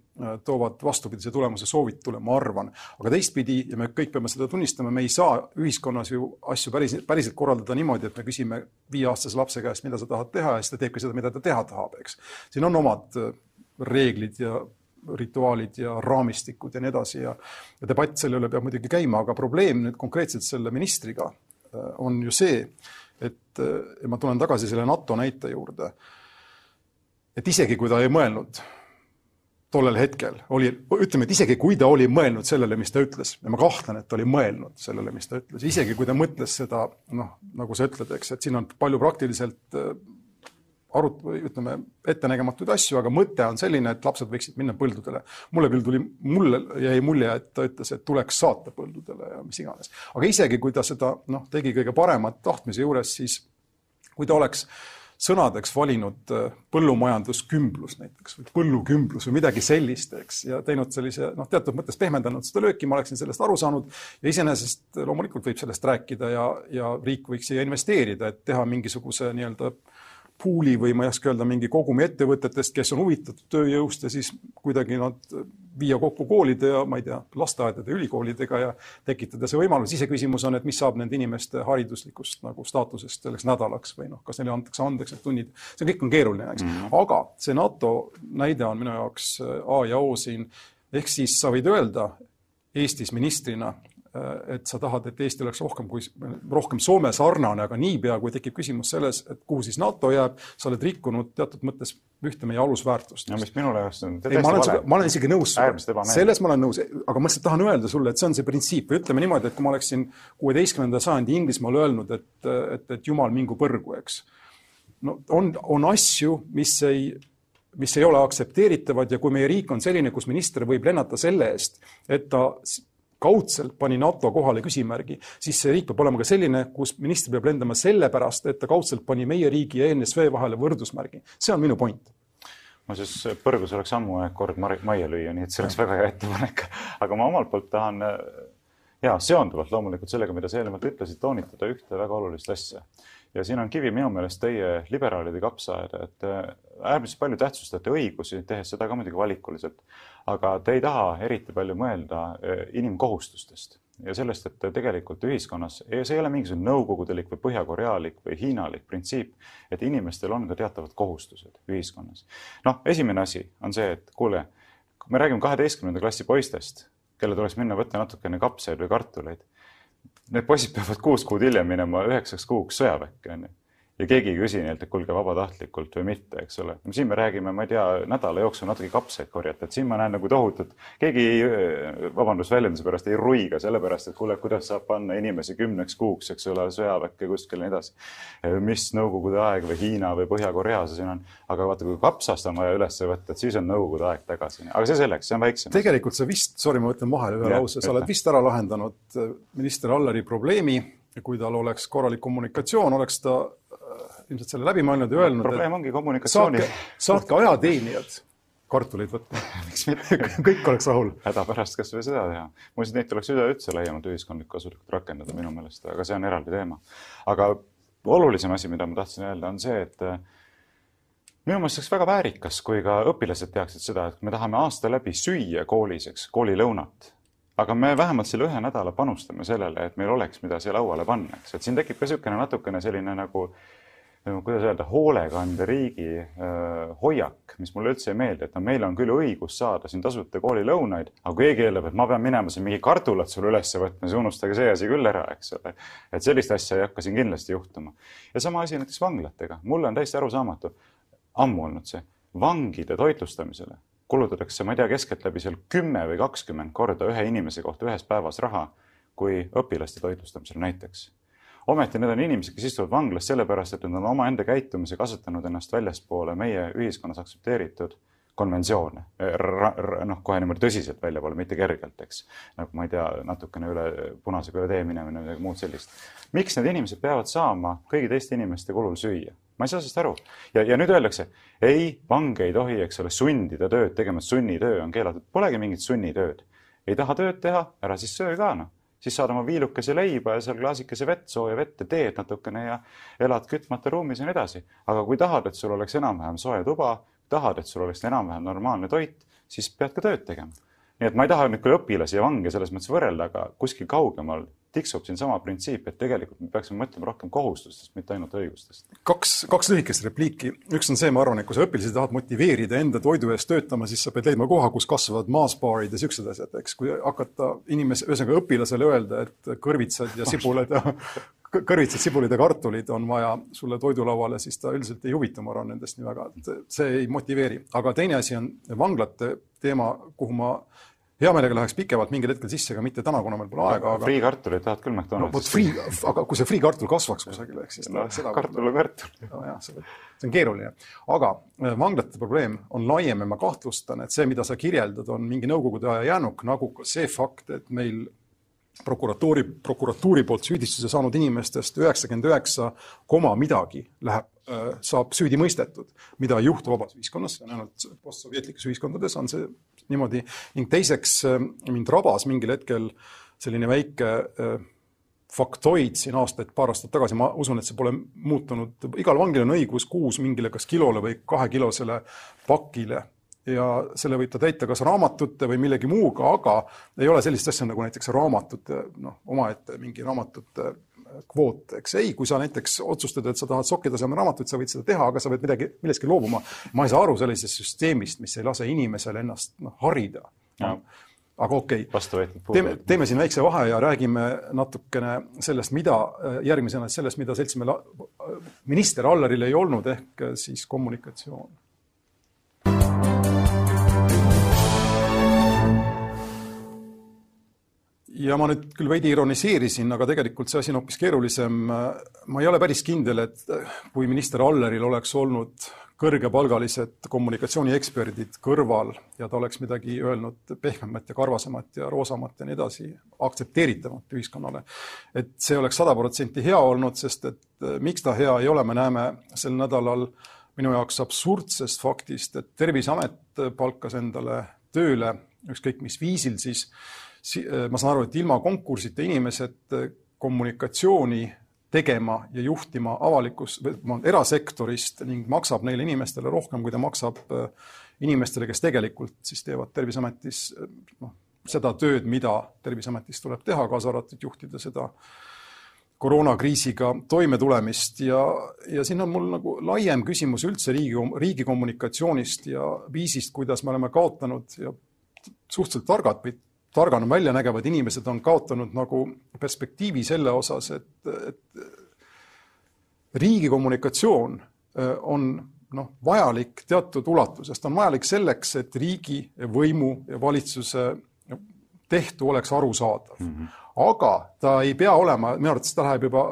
S1: toovad vastupidise tulemuse soovitule, ma arvan. aga teistpidi, ja me kõik peame seda tunnistama, me ei saa ühiskonnas ju asju päris, päriselt korraldada niimoodi, et me küsime viieaastase lapse käest, mida sa tahad teha ja siis ta teebki seda, mida ta teha tahab, eks. siin on omad äh, reeglid ja rituaalid ja raamistikud ja nii edasi ja, ja debatt selle üle peab muidugi käima, aga probleem nüüd konkreetselt selle ministriga äh, on ju see, et äh, ma tulen tagasi selle NATO näite juurde, et isegi kui ta ei mõelnud tollel hetkel, oli, ütleme, et isegi kui ta oli mõelnud sellele, mis ta ütles, ja ma kahtlen, et ta oli mõelnud sellele, mis ta ütles, isegi kui ta mõtles seda, noh, nagu sa ütled, eks, et siin on palju praktiliselt äh, arut-, ütleme, ettenägematuid asju, aga mõte on selline, et lapsed võiksid minna põldudele. mulle küll tuli, mulle jäi mulje, et ta ütles, et tuleks saata põldudele ja mis iganes. aga isegi, kui ta seda noh, tegi kõige paremat tahtmise juures, siis kui ta oleks sõnadeks valinud äh, põllumajanduskümblus näiteks või põllukümblus või midagi sellist, eks, ja teinud sellise noh, teatud mõttes pehmendanud seda lööki, ma oleksin sellest aru saanud ja iseenesest loomulikult võib sellest rääkida ja, ja riik võiks siia investeerida, et teha mingisuguse nii-öelda äh, pool'i või ma ei oska öelda, mingi kogumi ettevõtetest, kes on huvitatud tööjõust ja siis kuidagi nad viia kokku koolide ja ma ei tea, lasteaedade, ülikoolidega ja tekitada see võimalus. iseküsimus on, et mis saab nende inimeste hariduslikust nagu staatusest selleks nädalaks või noh, kas neile antakse andeks need tunnid. see kõik on keeruline, eks mm. -hmm. aga see NATO näide on minu jaoks A ja O siin. ehk siis sa võid öelda Eestis ministrina, et sa tahad, et Eesti oleks rohkem kui, rohkem Soome sarnane, aga niipea, kui tekib küsimus selles, et kuhu siis NATO jääb, sa oled rikkunud teatud mõttes ühte meie alusväärtust.
S2: no mis minule jaoks on
S1: ma olen, ma olen isegi nõus sinuga, selles ma olen nõus, aga ma lihtsalt tahan öelda sulle, et see on see printsiip või ütleme niimoodi, et kui ma oleksin kuueteistkümnenda sajandi Inglismaal öelnud, et, et, et jumal mingu põrgu, eks. no on, on asju, mis ei, mis ei ole aktsepteeritavad ja kui meie riik on selline, kus minister võib lennata selle eest, et ta kaudselt pani NATO kohale küsimärgi, siis see riik peab olema ka selline, kus minister peab lendama sellepärast, et ta kaudselt pani meie riigi ja ENSV vahele võrdusmärgi. see on minu point
S2: muuseas, põrgus oleks ammu aeg kord majja lüüa, nii et see oleks väga hea ettepanek. aga ma omalt poolt tahan ja seonduvalt loomulikult sellega, mida sa eelnevalt ütlesid, toonitada ühte väga olulist asja. ja siin on kivi minu meelest teie liberaalide kapsaaeda, et äärmiselt palju tähtsustate õigusi, tehes seda ka muidugi valikuliselt aga te ei taha eriti palju mõelda eh, inimkohustustest ja sellest, et tegelikult ühiskonnas, see ei ole mingisugune nõukogudelik või põhjakorealik või hiinalik printsiip, et inimestel on ka teatavad kohustused ühiskonnas. noh, esimene asi on see, et kuule, me räägime kaheteistkümnenda klassi poistest, kellel tuleks minna võtta natukene kapsaid või kartuleid. Need poisid peavad kuus kuud hiljem minema üheksaks kuuks sõjaväkke, onju ja keegi ei küsi neilt, et kuulge vabatahtlikult või mitte, eks ole. siin me räägime, ma ei tea, nädala jooksul natuke kapsaid korjata, et siin ma näen nagu tohutut, keegi ei, vabandust väljenduse pärast, ei ruiga sellepärast, et kuule, kuidas saab panna inimesi kümneks kuuks, eks ole, sõjaväkke kuskile ja nii edasi. mis Nõukogude aeg või Hiina või Põhja-Korea see siin on, aga vaata, kui kapsast on vaja üles võtta, et siis on Nõukogude aeg tagasi, aga see selleks, see on väiksem.
S1: tegelikult sa vist, sorry, ma võtan vahele ühe lause, sa oled vist ära lahendanud äh, minister Alleri probleemi ja kui tal oleks korralik kommunikatsioon, oleks ta ilmselt selle läbi mõelnud ja öelnud.
S2: probleem ongi kommunikatsiooni.
S1: saatke ajateenijad kartuleid võtma miks mitte kõik oleks rahul.
S2: hädapärast kasvõi seda teha. muuseas, neid tuleks üleüldse laiemalt ühiskondlikku kasulikult rakendada minu meelest, aga see on eraldi teema. aga olulisem asi, mida ma tahtsin öelda, on see, et äh, minu meelest oleks väga väärikas, kui ka õpilased teaksid seda, et me tahame aasta läbi süüa koolis, eks, koolilõunat aga me vähemalt selle ühe nädala panustame sellele, et meil oleks, mida siia lauale panna, eks, et siin tekib ka niisugune natukene selline nagu kuidas öelda, hoolekanderiigi äh, hoiak, mis mulle üldse ei meeldi, et no meil on küll õigus saada siin tasuta koolilõunaid, aga kui keegi eeldab, et ma pean minema siin mingi kartulat sulle üles võtma, siis unustage see asi küll ära, eks ole. et sellist asja ei hakka siin kindlasti juhtuma. ja sama asi näiteks vanglatega, mulle on täiesti arusaamatu, ammu olnud see, vangide toitlustamisele kulutatakse, ma ei tea, keskeltläbi seal kümme või kakskümmend korda ühe inimese kohta ühes päevas raha, kui õpilaste toitlustamisel näiteks ometi need on inimesed, kes istuvad vanglas sellepärast, et nad on omaenda käitumise kasutanud ennast väljaspoole meie ühiskonnas aktsepteeritud konventsioone, noh, kohe niimoodi tõsiselt väljapoole, mitte kergelt, eks. nagu ma ei tea, natukene üle punasega üle tee minemine või midagi muud sellist. miks need inimesed peavad saama kõigi teiste inimeste kulul süüa? ma ei saa sellest aru. ja, ja nüüd öeldakse, ei, vange ei tohi, eks ole, sundida tööd tegema, sunnitöö on keelatud. Polegi mingit sunnitööd. ei taha tööd teha, ära siis söö ka, noh siis saad oma viilukese leiba ja seal klaasikese vett, sooja vett ja teed natukene ja elad kütmata ruumis ja nii edasi. aga kui tahad, et sul oleks enam-vähem soe tuba, tahad, et sul oleks enam-vähem normaalne toit, siis pead ka tööd tegema. nii et ma ei taha nüüd küll õpilasi ja vange selles mõttes võrrelda, aga kuskil kaugemal tiksub siin sama printsiip, et tegelikult me peaksime mõtlema rohkem kohustustest, mitte ainult õigustest.
S1: kaks, kaks lühikest repliiki. üks on see, ma arvan, et kui sa õpilasi tahad motiveerida enda toidu eest töötama, siis sa pead leidma koha, kus kasvavad maasbaarid ja siuksed asjad, eks. kui hakata inimese, ühesõnaga õpilasele öelda, et kõrvitsad ja sibulad ja kõrvitsad, sibulid ja kartulid on vaja sulle toidulauale, siis ta üldiselt ei huvita, ma arvan, nendest nii väga, et see ei motiveeri. aga teine asi on vanglate teema, kuhu ma hea meelega läheks pikemalt mingil hetkel sisse, aga mitte täna, kuna meil pole aega.
S2: aga friikartulit tahad küll McDonaldsis
S1: no,? Free, aga kui see friikartul kasvaks kusagil, eks siis
S2: no, seda kartul on kartul.
S1: nojah, see on keeruline. aga äh, vanglate probleem on laiem ja ma kahtlustan, et see, mida sa kirjeldad, on mingi nõukogude aja jäänuk, nagu ka see fakt, et meil prokuratuuri, prokuratuuri poolt süüdistuse saanud inimestest üheksakümmend üheksa koma midagi läheb, äh, saab süüdi mõistetud, mida ei juhtu vabas ühiskonnas, see on ainult postsovjetlikes ühiskondades on see niimoodi. ning teiseks äh, mind rabas mingil hetkel selline väike äh, faktoid siin aastaid, paar aastat tagasi, ma usun, et see pole muutunud, igal vangil on õigus kuus mingile kas kilole või kahekilosele pakile. Ja selle võib ta täita kas raamatute või millegi muuga, aga ei ole sellist asja nagu näiteks raamatute, noh, omaette mingi raamatute kvoot, eks ei, kui sa näiteks otsustad, et sa tahad sokkitasemel raamatuid, sa võid seda teha, aga sa pead midagi, millestki loobuma. ma ei saa aru sellisest süsteemist, mis ei lase inimesel ennast noh, harida no.. aga okei okay., teeme, teeme siin väikse vahe ja räägime natukene sellest, mida järgmisena, sellest, mida seltsimehe minister Allaril ei olnud, ehk siis kommunikatsioon. Ja ma nüüd küll veidi ironiseerisin, aga tegelikult see asi on hoopis keerulisem. ma ei ole päris kindel, et kui minister Alleril oleks olnud kõrgepalgalised kommunikatsioonieksperdid kõrval ja ta oleks midagi öelnud pehmemat ja karvasemat ja roosamat ja nii edasi, aktsepteeritavat ühiskonnale. et see oleks sada protsenti hea olnud, sest et eh, miks ta hea ei ole, me näeme sel nädalal minu jaoks absurdsest faktist, et Terviseamet palkas endale tööle ükskõik mis viisil siis, ma saan aru, et ilma konkursita inimesed eh, kommunikatsiooni tegema ja juhtima avalikus, erasektorist ning maksab neile inimestele rohkem, kui ta maksab äh, inimestele, kes tegelikult siis teevad Terviseametis äh, noh, seda tööd, mida Terviseametis tuleb teha, kaasa arvatud juhtida seda koroonakriisiga toimetulemist. Ja, ja siin on mul nagu laiem küsimus üldse riigi, riigi kommunikatsioonist ja viisist, kuidas me oleme kaotanud ja suhteliselt targad või targana välja nägevad inimesed on kaotanud nagu perspektiivi selle osas, et, et riigi kommunikatsioon äh, on noh, vajalik teatud ulatuses, ta on vajalik selleks, et riigi võimu ja valitsuse tehtu oleks arusaadav mm. -hmm. aga ta ei pea olema, minu arvates ta läheb juba,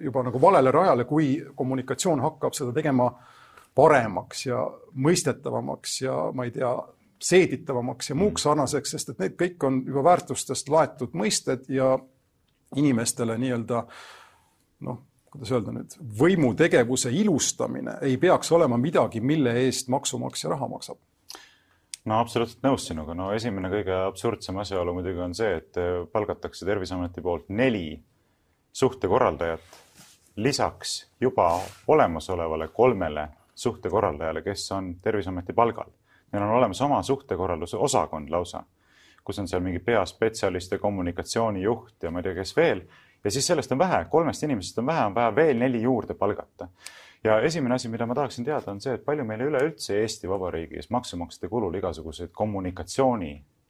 S1: juba nagu valele rajale, kui kommunikatsioon hakkab seda tegema paremaks ja mõistetavamaks ja ma ei tea, seeditavamaks ja muuks mm. sarnaseks, sest et need kõik on juba väärtustest laetud mõisted ja inimestele nii-öelda noh, kuidas öelda nüüd, võimutegevuse ilustamine ei peaks olema midagi, mille eest maksumaksja raha maksab.
S2: No absoluutselt nõus sinuga, no esimene kõige absurdsem asjaolu muidugi on see, et palgatakse Terviseameti poolt neli suhtekorraldajat lisaks juba olemasolevale kolmele suhtekorraldajale, kes on Terviseameti palgal Neil on olemas oma suhtekorralduse osakond lausa, kus on seal mingi peaspetsialist ja kommunikatsioonijuht ja ma ei tea, kes veel. ja siis sellest on vähe, kolmest inimesest on vähe, on vaja veel neli juurde palgata. ja esimene asi, mida ma tahaksin teada, on see, et palju meil üleüldse Eesti Vabariigis maksumaksjate kulul igasuguseid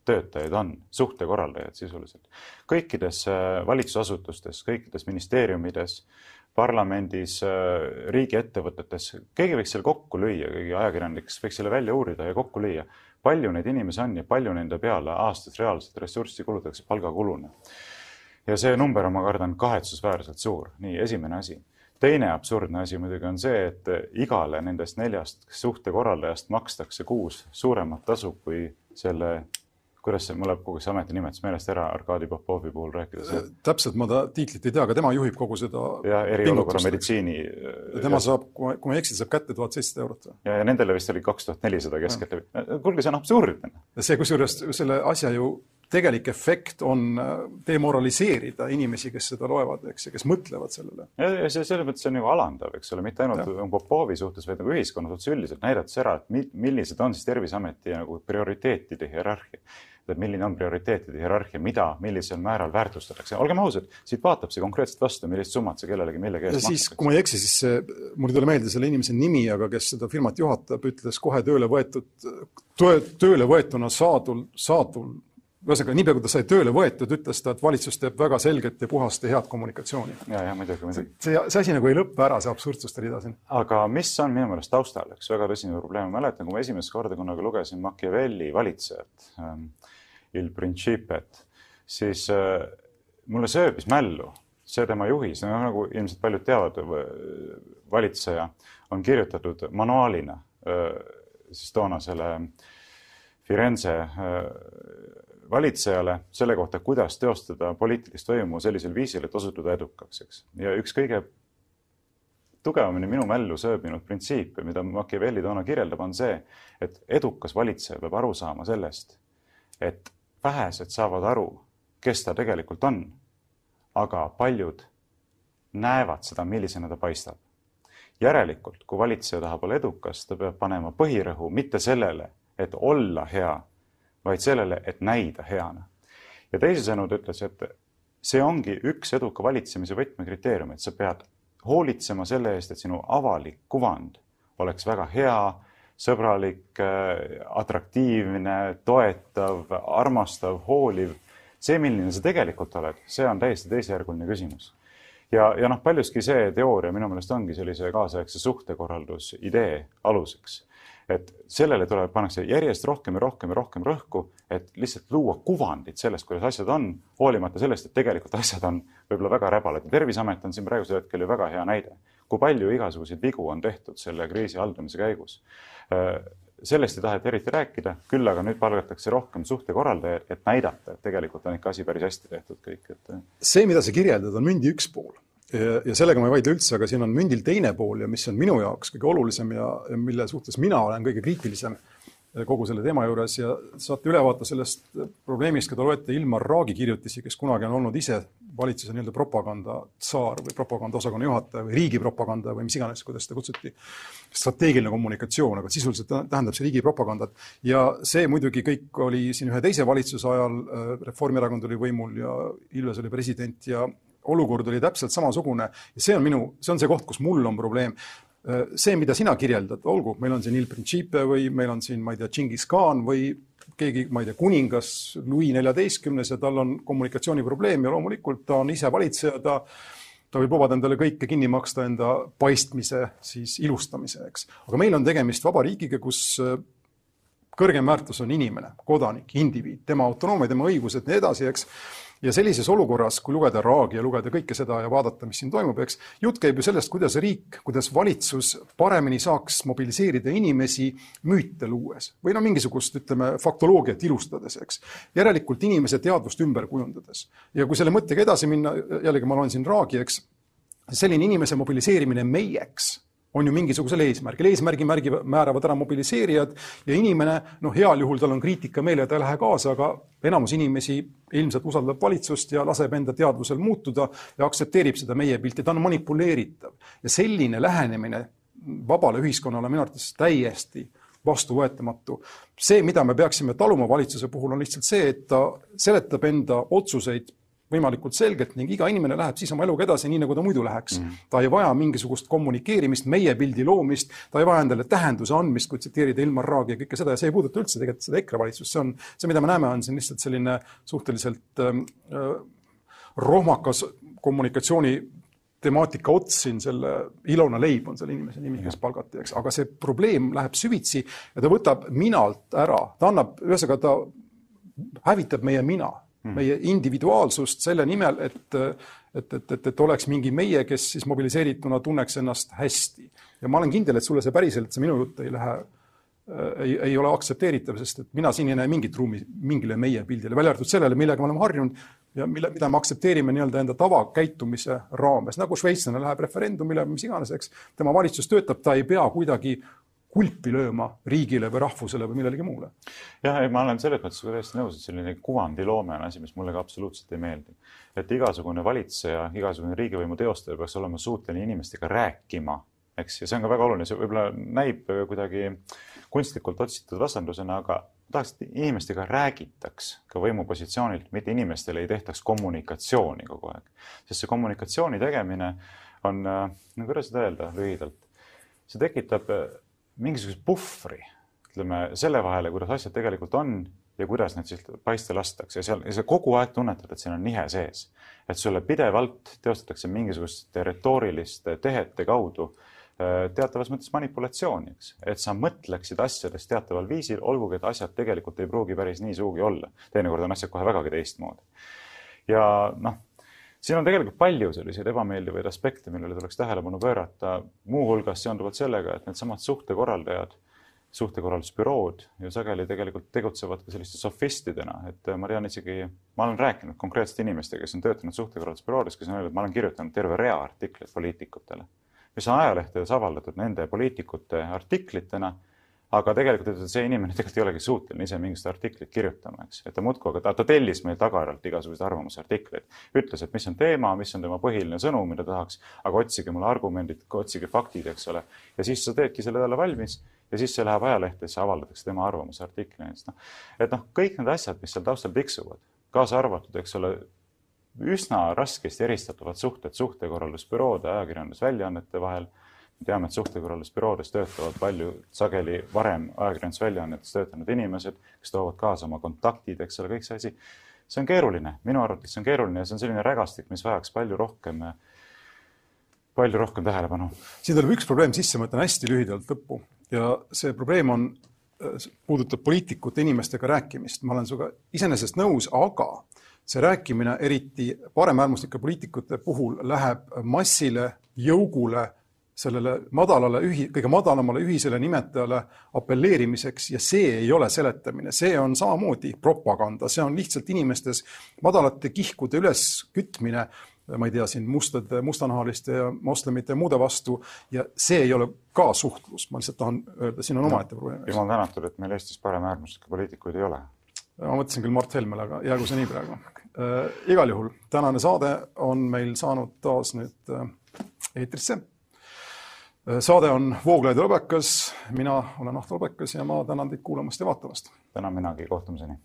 S2: kommunikatsioonitöötajaid on, suhtekorraldajad sisuliselt. kõikides äh, valitsusasutustes, kõikides ministeeriumides parlamendis, äh, riigiettevõtetes, keegi võiks selle kokku lüüa, keegi ajakirjanik võiks selle välja uurida ja kokku lüüa, palju neid inimesi on ja palju nende peale aastas reaalselt ressurssi kulutatakse palgakuluna. ja see number on, ma kardan, kahetsusväärselt suur, nii esimene asi. teine absurdne asi muidugi on see, et igale nendest neljast suhtekorraldajast makstakse kuus suuremat tasu kui selle kuidas see, mul läheb kogu see ametinimetus meelest ära Arkadi Popovi puhul rääkides et....
S1: täpselt ma ta tiitlit ei tea, aga tema juhib kogu seda.
S2: ja eriolukorra meditsiini.
S1: tema ja... saab, kui ma ei eksi, saab kätte tuhat seitsesada eurot.
S2: ja, ja nendele vist oli kaks tuhat nelisada keskeltläbi. kuulge, see on absurdne.
S1: see kusjuures selle asja ju tegelik efekt on äh, demoraliseerida inimesi, kes seda loevad, eks, ja kes mõtlevad sellele.
S2: ja, see selles mõttes on ju alandav, eks ole, mitte ainult ja. Popovi suhtes, vaid nagu ühiskonna suhtes üldiselt näidates ära, et millised on siis Terviseameti nagu prioriteetide hierarhia et milline on prioriteetide hierarhia, mida, millisel määral väärtustatakse. olgem ausad, siit vaatab see konkreetselt vastu, millist summat see kellelegi millegi eest
S1: makstakse. kui ma ei eksi, siis see, mul ei tule meelde selle inimese nimi, aga kes seda firmat juhatab, ütles kohe tööle võetud, tööle võetuna saadul, saadul ühesõnaga, niipea kui ta sai tööle võetud, ütles ta, et valitsus teeb väga selget ja puhast ja head kommunikatsiooni.
S2: ja, ja muidugi, muidugi.
S1: see, see asi nagu ei lõppe ära, see absurdsuste rida siin.
S2: aga mis on minu meelest taustal, üks väga tõsine probleem, ma mäletan, kui ma esimest korda kunagi lugesin Machiavelli valitsejat ähm,, Il Principet, siis äh, mulle sööbis mällu see tema juhis, nagu ilmselt paljud teavad, valitseja on kirjutatud manuaalina äh, siis toonasele Firenze äh, valitsejale selle kohta, kuidas teostada poliitilist võimu sellisel viisil, et osutuda edukaks, eks. ja üks kõige tugevamini minu mällu sööbinud printsiipe, mida Machiavelli toona kirjeldab, on see, et edukas valitseja peab aru saama sellest, et vähesed saavad aru, kes ta tegelikult on, aga paljud näevad seda, millisena ta paistab. järelikult, kui valitseja tahab olla edukas, ta peab panema põhirõhu mitte sellele, et olla hea, vaid sellele, et näida heana. ja teisisõnu ta ütles, et see ongi üks eduka valitsemise võtmekriteerium, et sa pead hoolitsema selle eest, et sinu avalik kuvand oleks väga hea, sõbralik, atraktiivne, toetav, armastav, hooliv. see, milline sa tegelikult oled, see on täiesti teisejärguline küsimus. ja, ja noh, paljuski see teooria minu meelest ongi sellise kaasaegse suhtekorraldus idee aluseks et sellele tuleb, pannakse järjest rohkem ja rohkem ja rohkem rõhku, et lihtsalt luua kuvandit sellest, kuidas asjad on, hoolimata sellest, et tegelikult asjad on võib-olla väga räbalad ja Terviseamet on siin praegusel hetkel ju väga hea näide, kui palju igasuguseid vigu on tehtud selle kriisi haldamise käigus. Äh, sellest ei taheta eriti rääkida, küll aga nüüd palgatakse rohkem suhtekorraldajaid, et näidata, et tegelikult on ikka asi päris hästi tehtud kõik, et.
S1: see, mida sa kirjeldad, on mündi üks pool ja sellega ma ei vaidle üldse, aga siin on mündil teine pool ja mis on minu jaoks kõige olulisem ja, mille suhtes mina olen kõige kriitilisem kogu selle teema juures ja saate ülevaate sellest probleemist, te loete Ilmar Raagi kirjutisi, kes kunagi on olnud ise valitsuse nii-öelda propagandatsaar või propagandaosakonna juhataja või riigipropaganda või mis iganes, kuidas seda kutsuti. strateegiline kommunikatsioon, aga sisuliselt tähendab see riigipropagandat ja see muidugi kõik oli siin ühe teise valitsuse ajal, eh, Reformierakond oli võimul ja Ilves oli president ja olukord oli täpselt samasugune ja see on minu, see on see koht, kus mul on probleem. see, mida sina kirjeldad, olgu, meil on siin Il Principe või meil on siin, ma ei tea, Džingis Khan või keegi, ma ei tea, kuningas Louis neljateistkümnes ja tal on kommunikatsiooniprobleem ja loomulikult ta on ise valitseja, ta ta võib lubada endale kõike kinni maksta enda paistmise siis ilustamise, eks. aga meil on tegemist vabariigiga, kus kõrgem väärtus on inimene, kodanik, indiviid, tema autonoomia, tema õigused, nii edasi, eks ja sellises olukorras, kui lugeda Raagi ja lugeda kõike seda ja vaadata, mis siin toimub, eks, jutt käib ju sellest, kuidas riik, kuidas valitsus paremini saaks mobiliseerida inimesi müüte luues või no mingisugust, ütleme, faktoloogiat ilustades, eks. järelikult inimese teadvust ümber kujundades. ja kui selle mõttega edasi minna, jällegi ma loen siin Raagi, eks, selline inimese mobiliseerimine meieks on ju mingisugusel eesmärgil, eesmärgi märgi, määravad ära mobiliseerijad ja inimene, noh, heal juhul tal on kriitikameel ja ta ei lähe kaasa, aga enamus inimesi ilmselt usaldab valitsust ja laseb enda teadvusel muutuda ja aktsepteerib seda meie pilti, ta on manipuleeritav. ja selline lähenemine vabale ühiskonnale minu arvates täiesti vastuvõetamatu. see, mida me peaksime taluma valitsuse puhul, on lihtsalt see, et ta seletab enda otsuseid võimalikult selgelt ning iga inimene läheb siis oma eluga edasi, nii nagu ta muidu läheks mm. -hmm. ta ei vaja mingisugust kommunikeerimist, meie pildi loomist, ta ei vaja endale tähenduse andmist, kui tsiteerida Ilmar Raagi ja kõike seda ja see ei puuduta üldse tegelikult seda EKRE valitsust, see on, see, mida me näeme, on siin lihtsalt selline suhteliselt ähm, äh, rohmakas kommunikatsiooni temaatika ots siin, selle Ilona Leib on selle inimese nimi, kes palgati, eks, aga see probleem läheb süvitsi ja ta võtab minalt ära, ta annab, ühesõnaga ta hävitab meie mina. Meie individuaalsust selle nimel, et, et, et, et, et oleks mingi meie, kes siis mobiliseerituna tunneks ennast hästi. ja ma olen kindel, et sulle see päriselt, see minu jutt ei lähe äh, ei, ei ole aktsepteeritav, sest et mina siin ei näe mingit ruumi mingile meie pildile, välja arvatud sellele, millega me oleme harjunud ja mille, mida me aktsepteerime nii-öelda enda tavakäitumise raames, nagu šveitslane läheb referendumile, mis iganes, eks, tema valitsus töötab, ta ei pea kuidagi kulpi lööma riigile või rahvusele või millelegi muule.
S2: jah, ei, ma olen selles mõttes täiesti nõus, et selline kuvandiloome on asi, mis mulle ka absoluutselt ei meeldi. et igasugune valitseja, igasugune riigivõimu teostaja peaks olema suuteline inimestega rääkima, eks, ja see on ka väga oluline, see võib-olla näib kuidagi kunstlikult otsitud vastandusena, aga tahaks, et inimestega räägitaks ka võimupositsioonilt, mitte inimestele ei tehtaks kommunikatsiooni kogu aeg. sest see kommunikatsiooni tegemine on, no kuidas seda öelda lühidalt, see tekitab mingisuguse puhvri, ütleme selle vahele, kuidas asjad tegelikult on ja kuidas need siis paista lastakse ja seal, ja sa kogu aeg tunnetad, et siin on nihe sees. et sulle pidevalt teostatakse mingisuguste retooriliste tehete kaudu äh, teatavas mõttes manipulatsiooni, eks. et sa mõtleksid asjadest teataval viisil, olgugi et asjad tegelikult ei pruugi päris nii sugugi olla. teinekord on asjad kohe vägagi teistmoodi. ja noh siin on tegelikult palju selliseid ebameeldivaid aspekte, millele tuleks tähelepanu pöörata, muuhulgas seonduvalt sellega, et needsamad suhtekorraldajad, suhtekorraldusbürood ju sageli tegelikult tegutsevad ka selliste sofistidena, et ma tean isegi, ma olen rääkinud konkreetsete inimestega, kes on töötanud suhtekorraldusbüroodes, kes on öelnud, ma olen kirjutanud terve rea artikleid poliitikutele, mis on ajalehtedes avaldatud nende poliitikute artiklitena aga tegelikult ütled, see inimene tegelikult ei olegi suuteline ise mingisugust artiklit kirjutama, eks, et ta muudkui, aga ta, tellis meil tagajärjelt igasuguseid arvamusartikleid. ütles, et mis on teema, mis on tema põhiline sõnum, mida tahaks, aga otsige mulle argumendid, otsige faktid, eks ole. ja siis sa teedki selle talle valmis ja siis see läheb ajalehtesse, avaldatakse tema arvamusartikli, et noh, et noh, kõik need asjad, mis seal taustal tiksuvad, kaasa arvatud, eks ole, üsna raskesti eristatavad suhted suhtekorraldusbüroode, ajakirjandusväljaannete vahel teame, et suhtekorraldusbüroodes töötavad palju sageli varem ajakirjandusväljaannetes töötanud inimesed, kes toovad kaasa oma kontaktid, eks ole, kõik see asi. see on keeruline, minu arvates see on keeruline ja see on selline rägastik, mis vajaks palju rohkem, palju rohkem tähelepanu.
S1: siin tuleb üks probleem sisse, ma ütlen hästi lühidalt lõppu ja see probleem on, puudutab poliitikute inimestega rääkimist. ma olen sinuga iseenesest nõus, aga see rääkimine, eriti paremäärmuslike poliitikute puhul, läheb massile, jõugule sellele madalale ühi-, kõige madalamale ühisele nimetajale apelleerimiseks ja see ei ole seletamine, see on samamoodi propaganda, see on lihtsalt inimestes madalate kihkude üleskütmine, ma ei tea, siin mustade, mustanahaliste ja moslemite ja muude vastu ja see ei ole ka suhtlus, ma lihtsalt tahan öelda, siin on omaette probleem.
S2: jumal tänatud, et meil Eestis paremäärmuslikke poliitikuid ei ole.
S1: ma mõtlesin küll Mart Helmele, aga jäägu see nii praegu äh,. igal juhul, tänane saade on meil saanud taas nüüd äh, eetrisse saade on Vooglaid ja Lõbekas, mina olen Ahto Lõbekas ja ma tänan teid kuulamast ja vaatamast.
S2: tänan minagi, kohtumiseni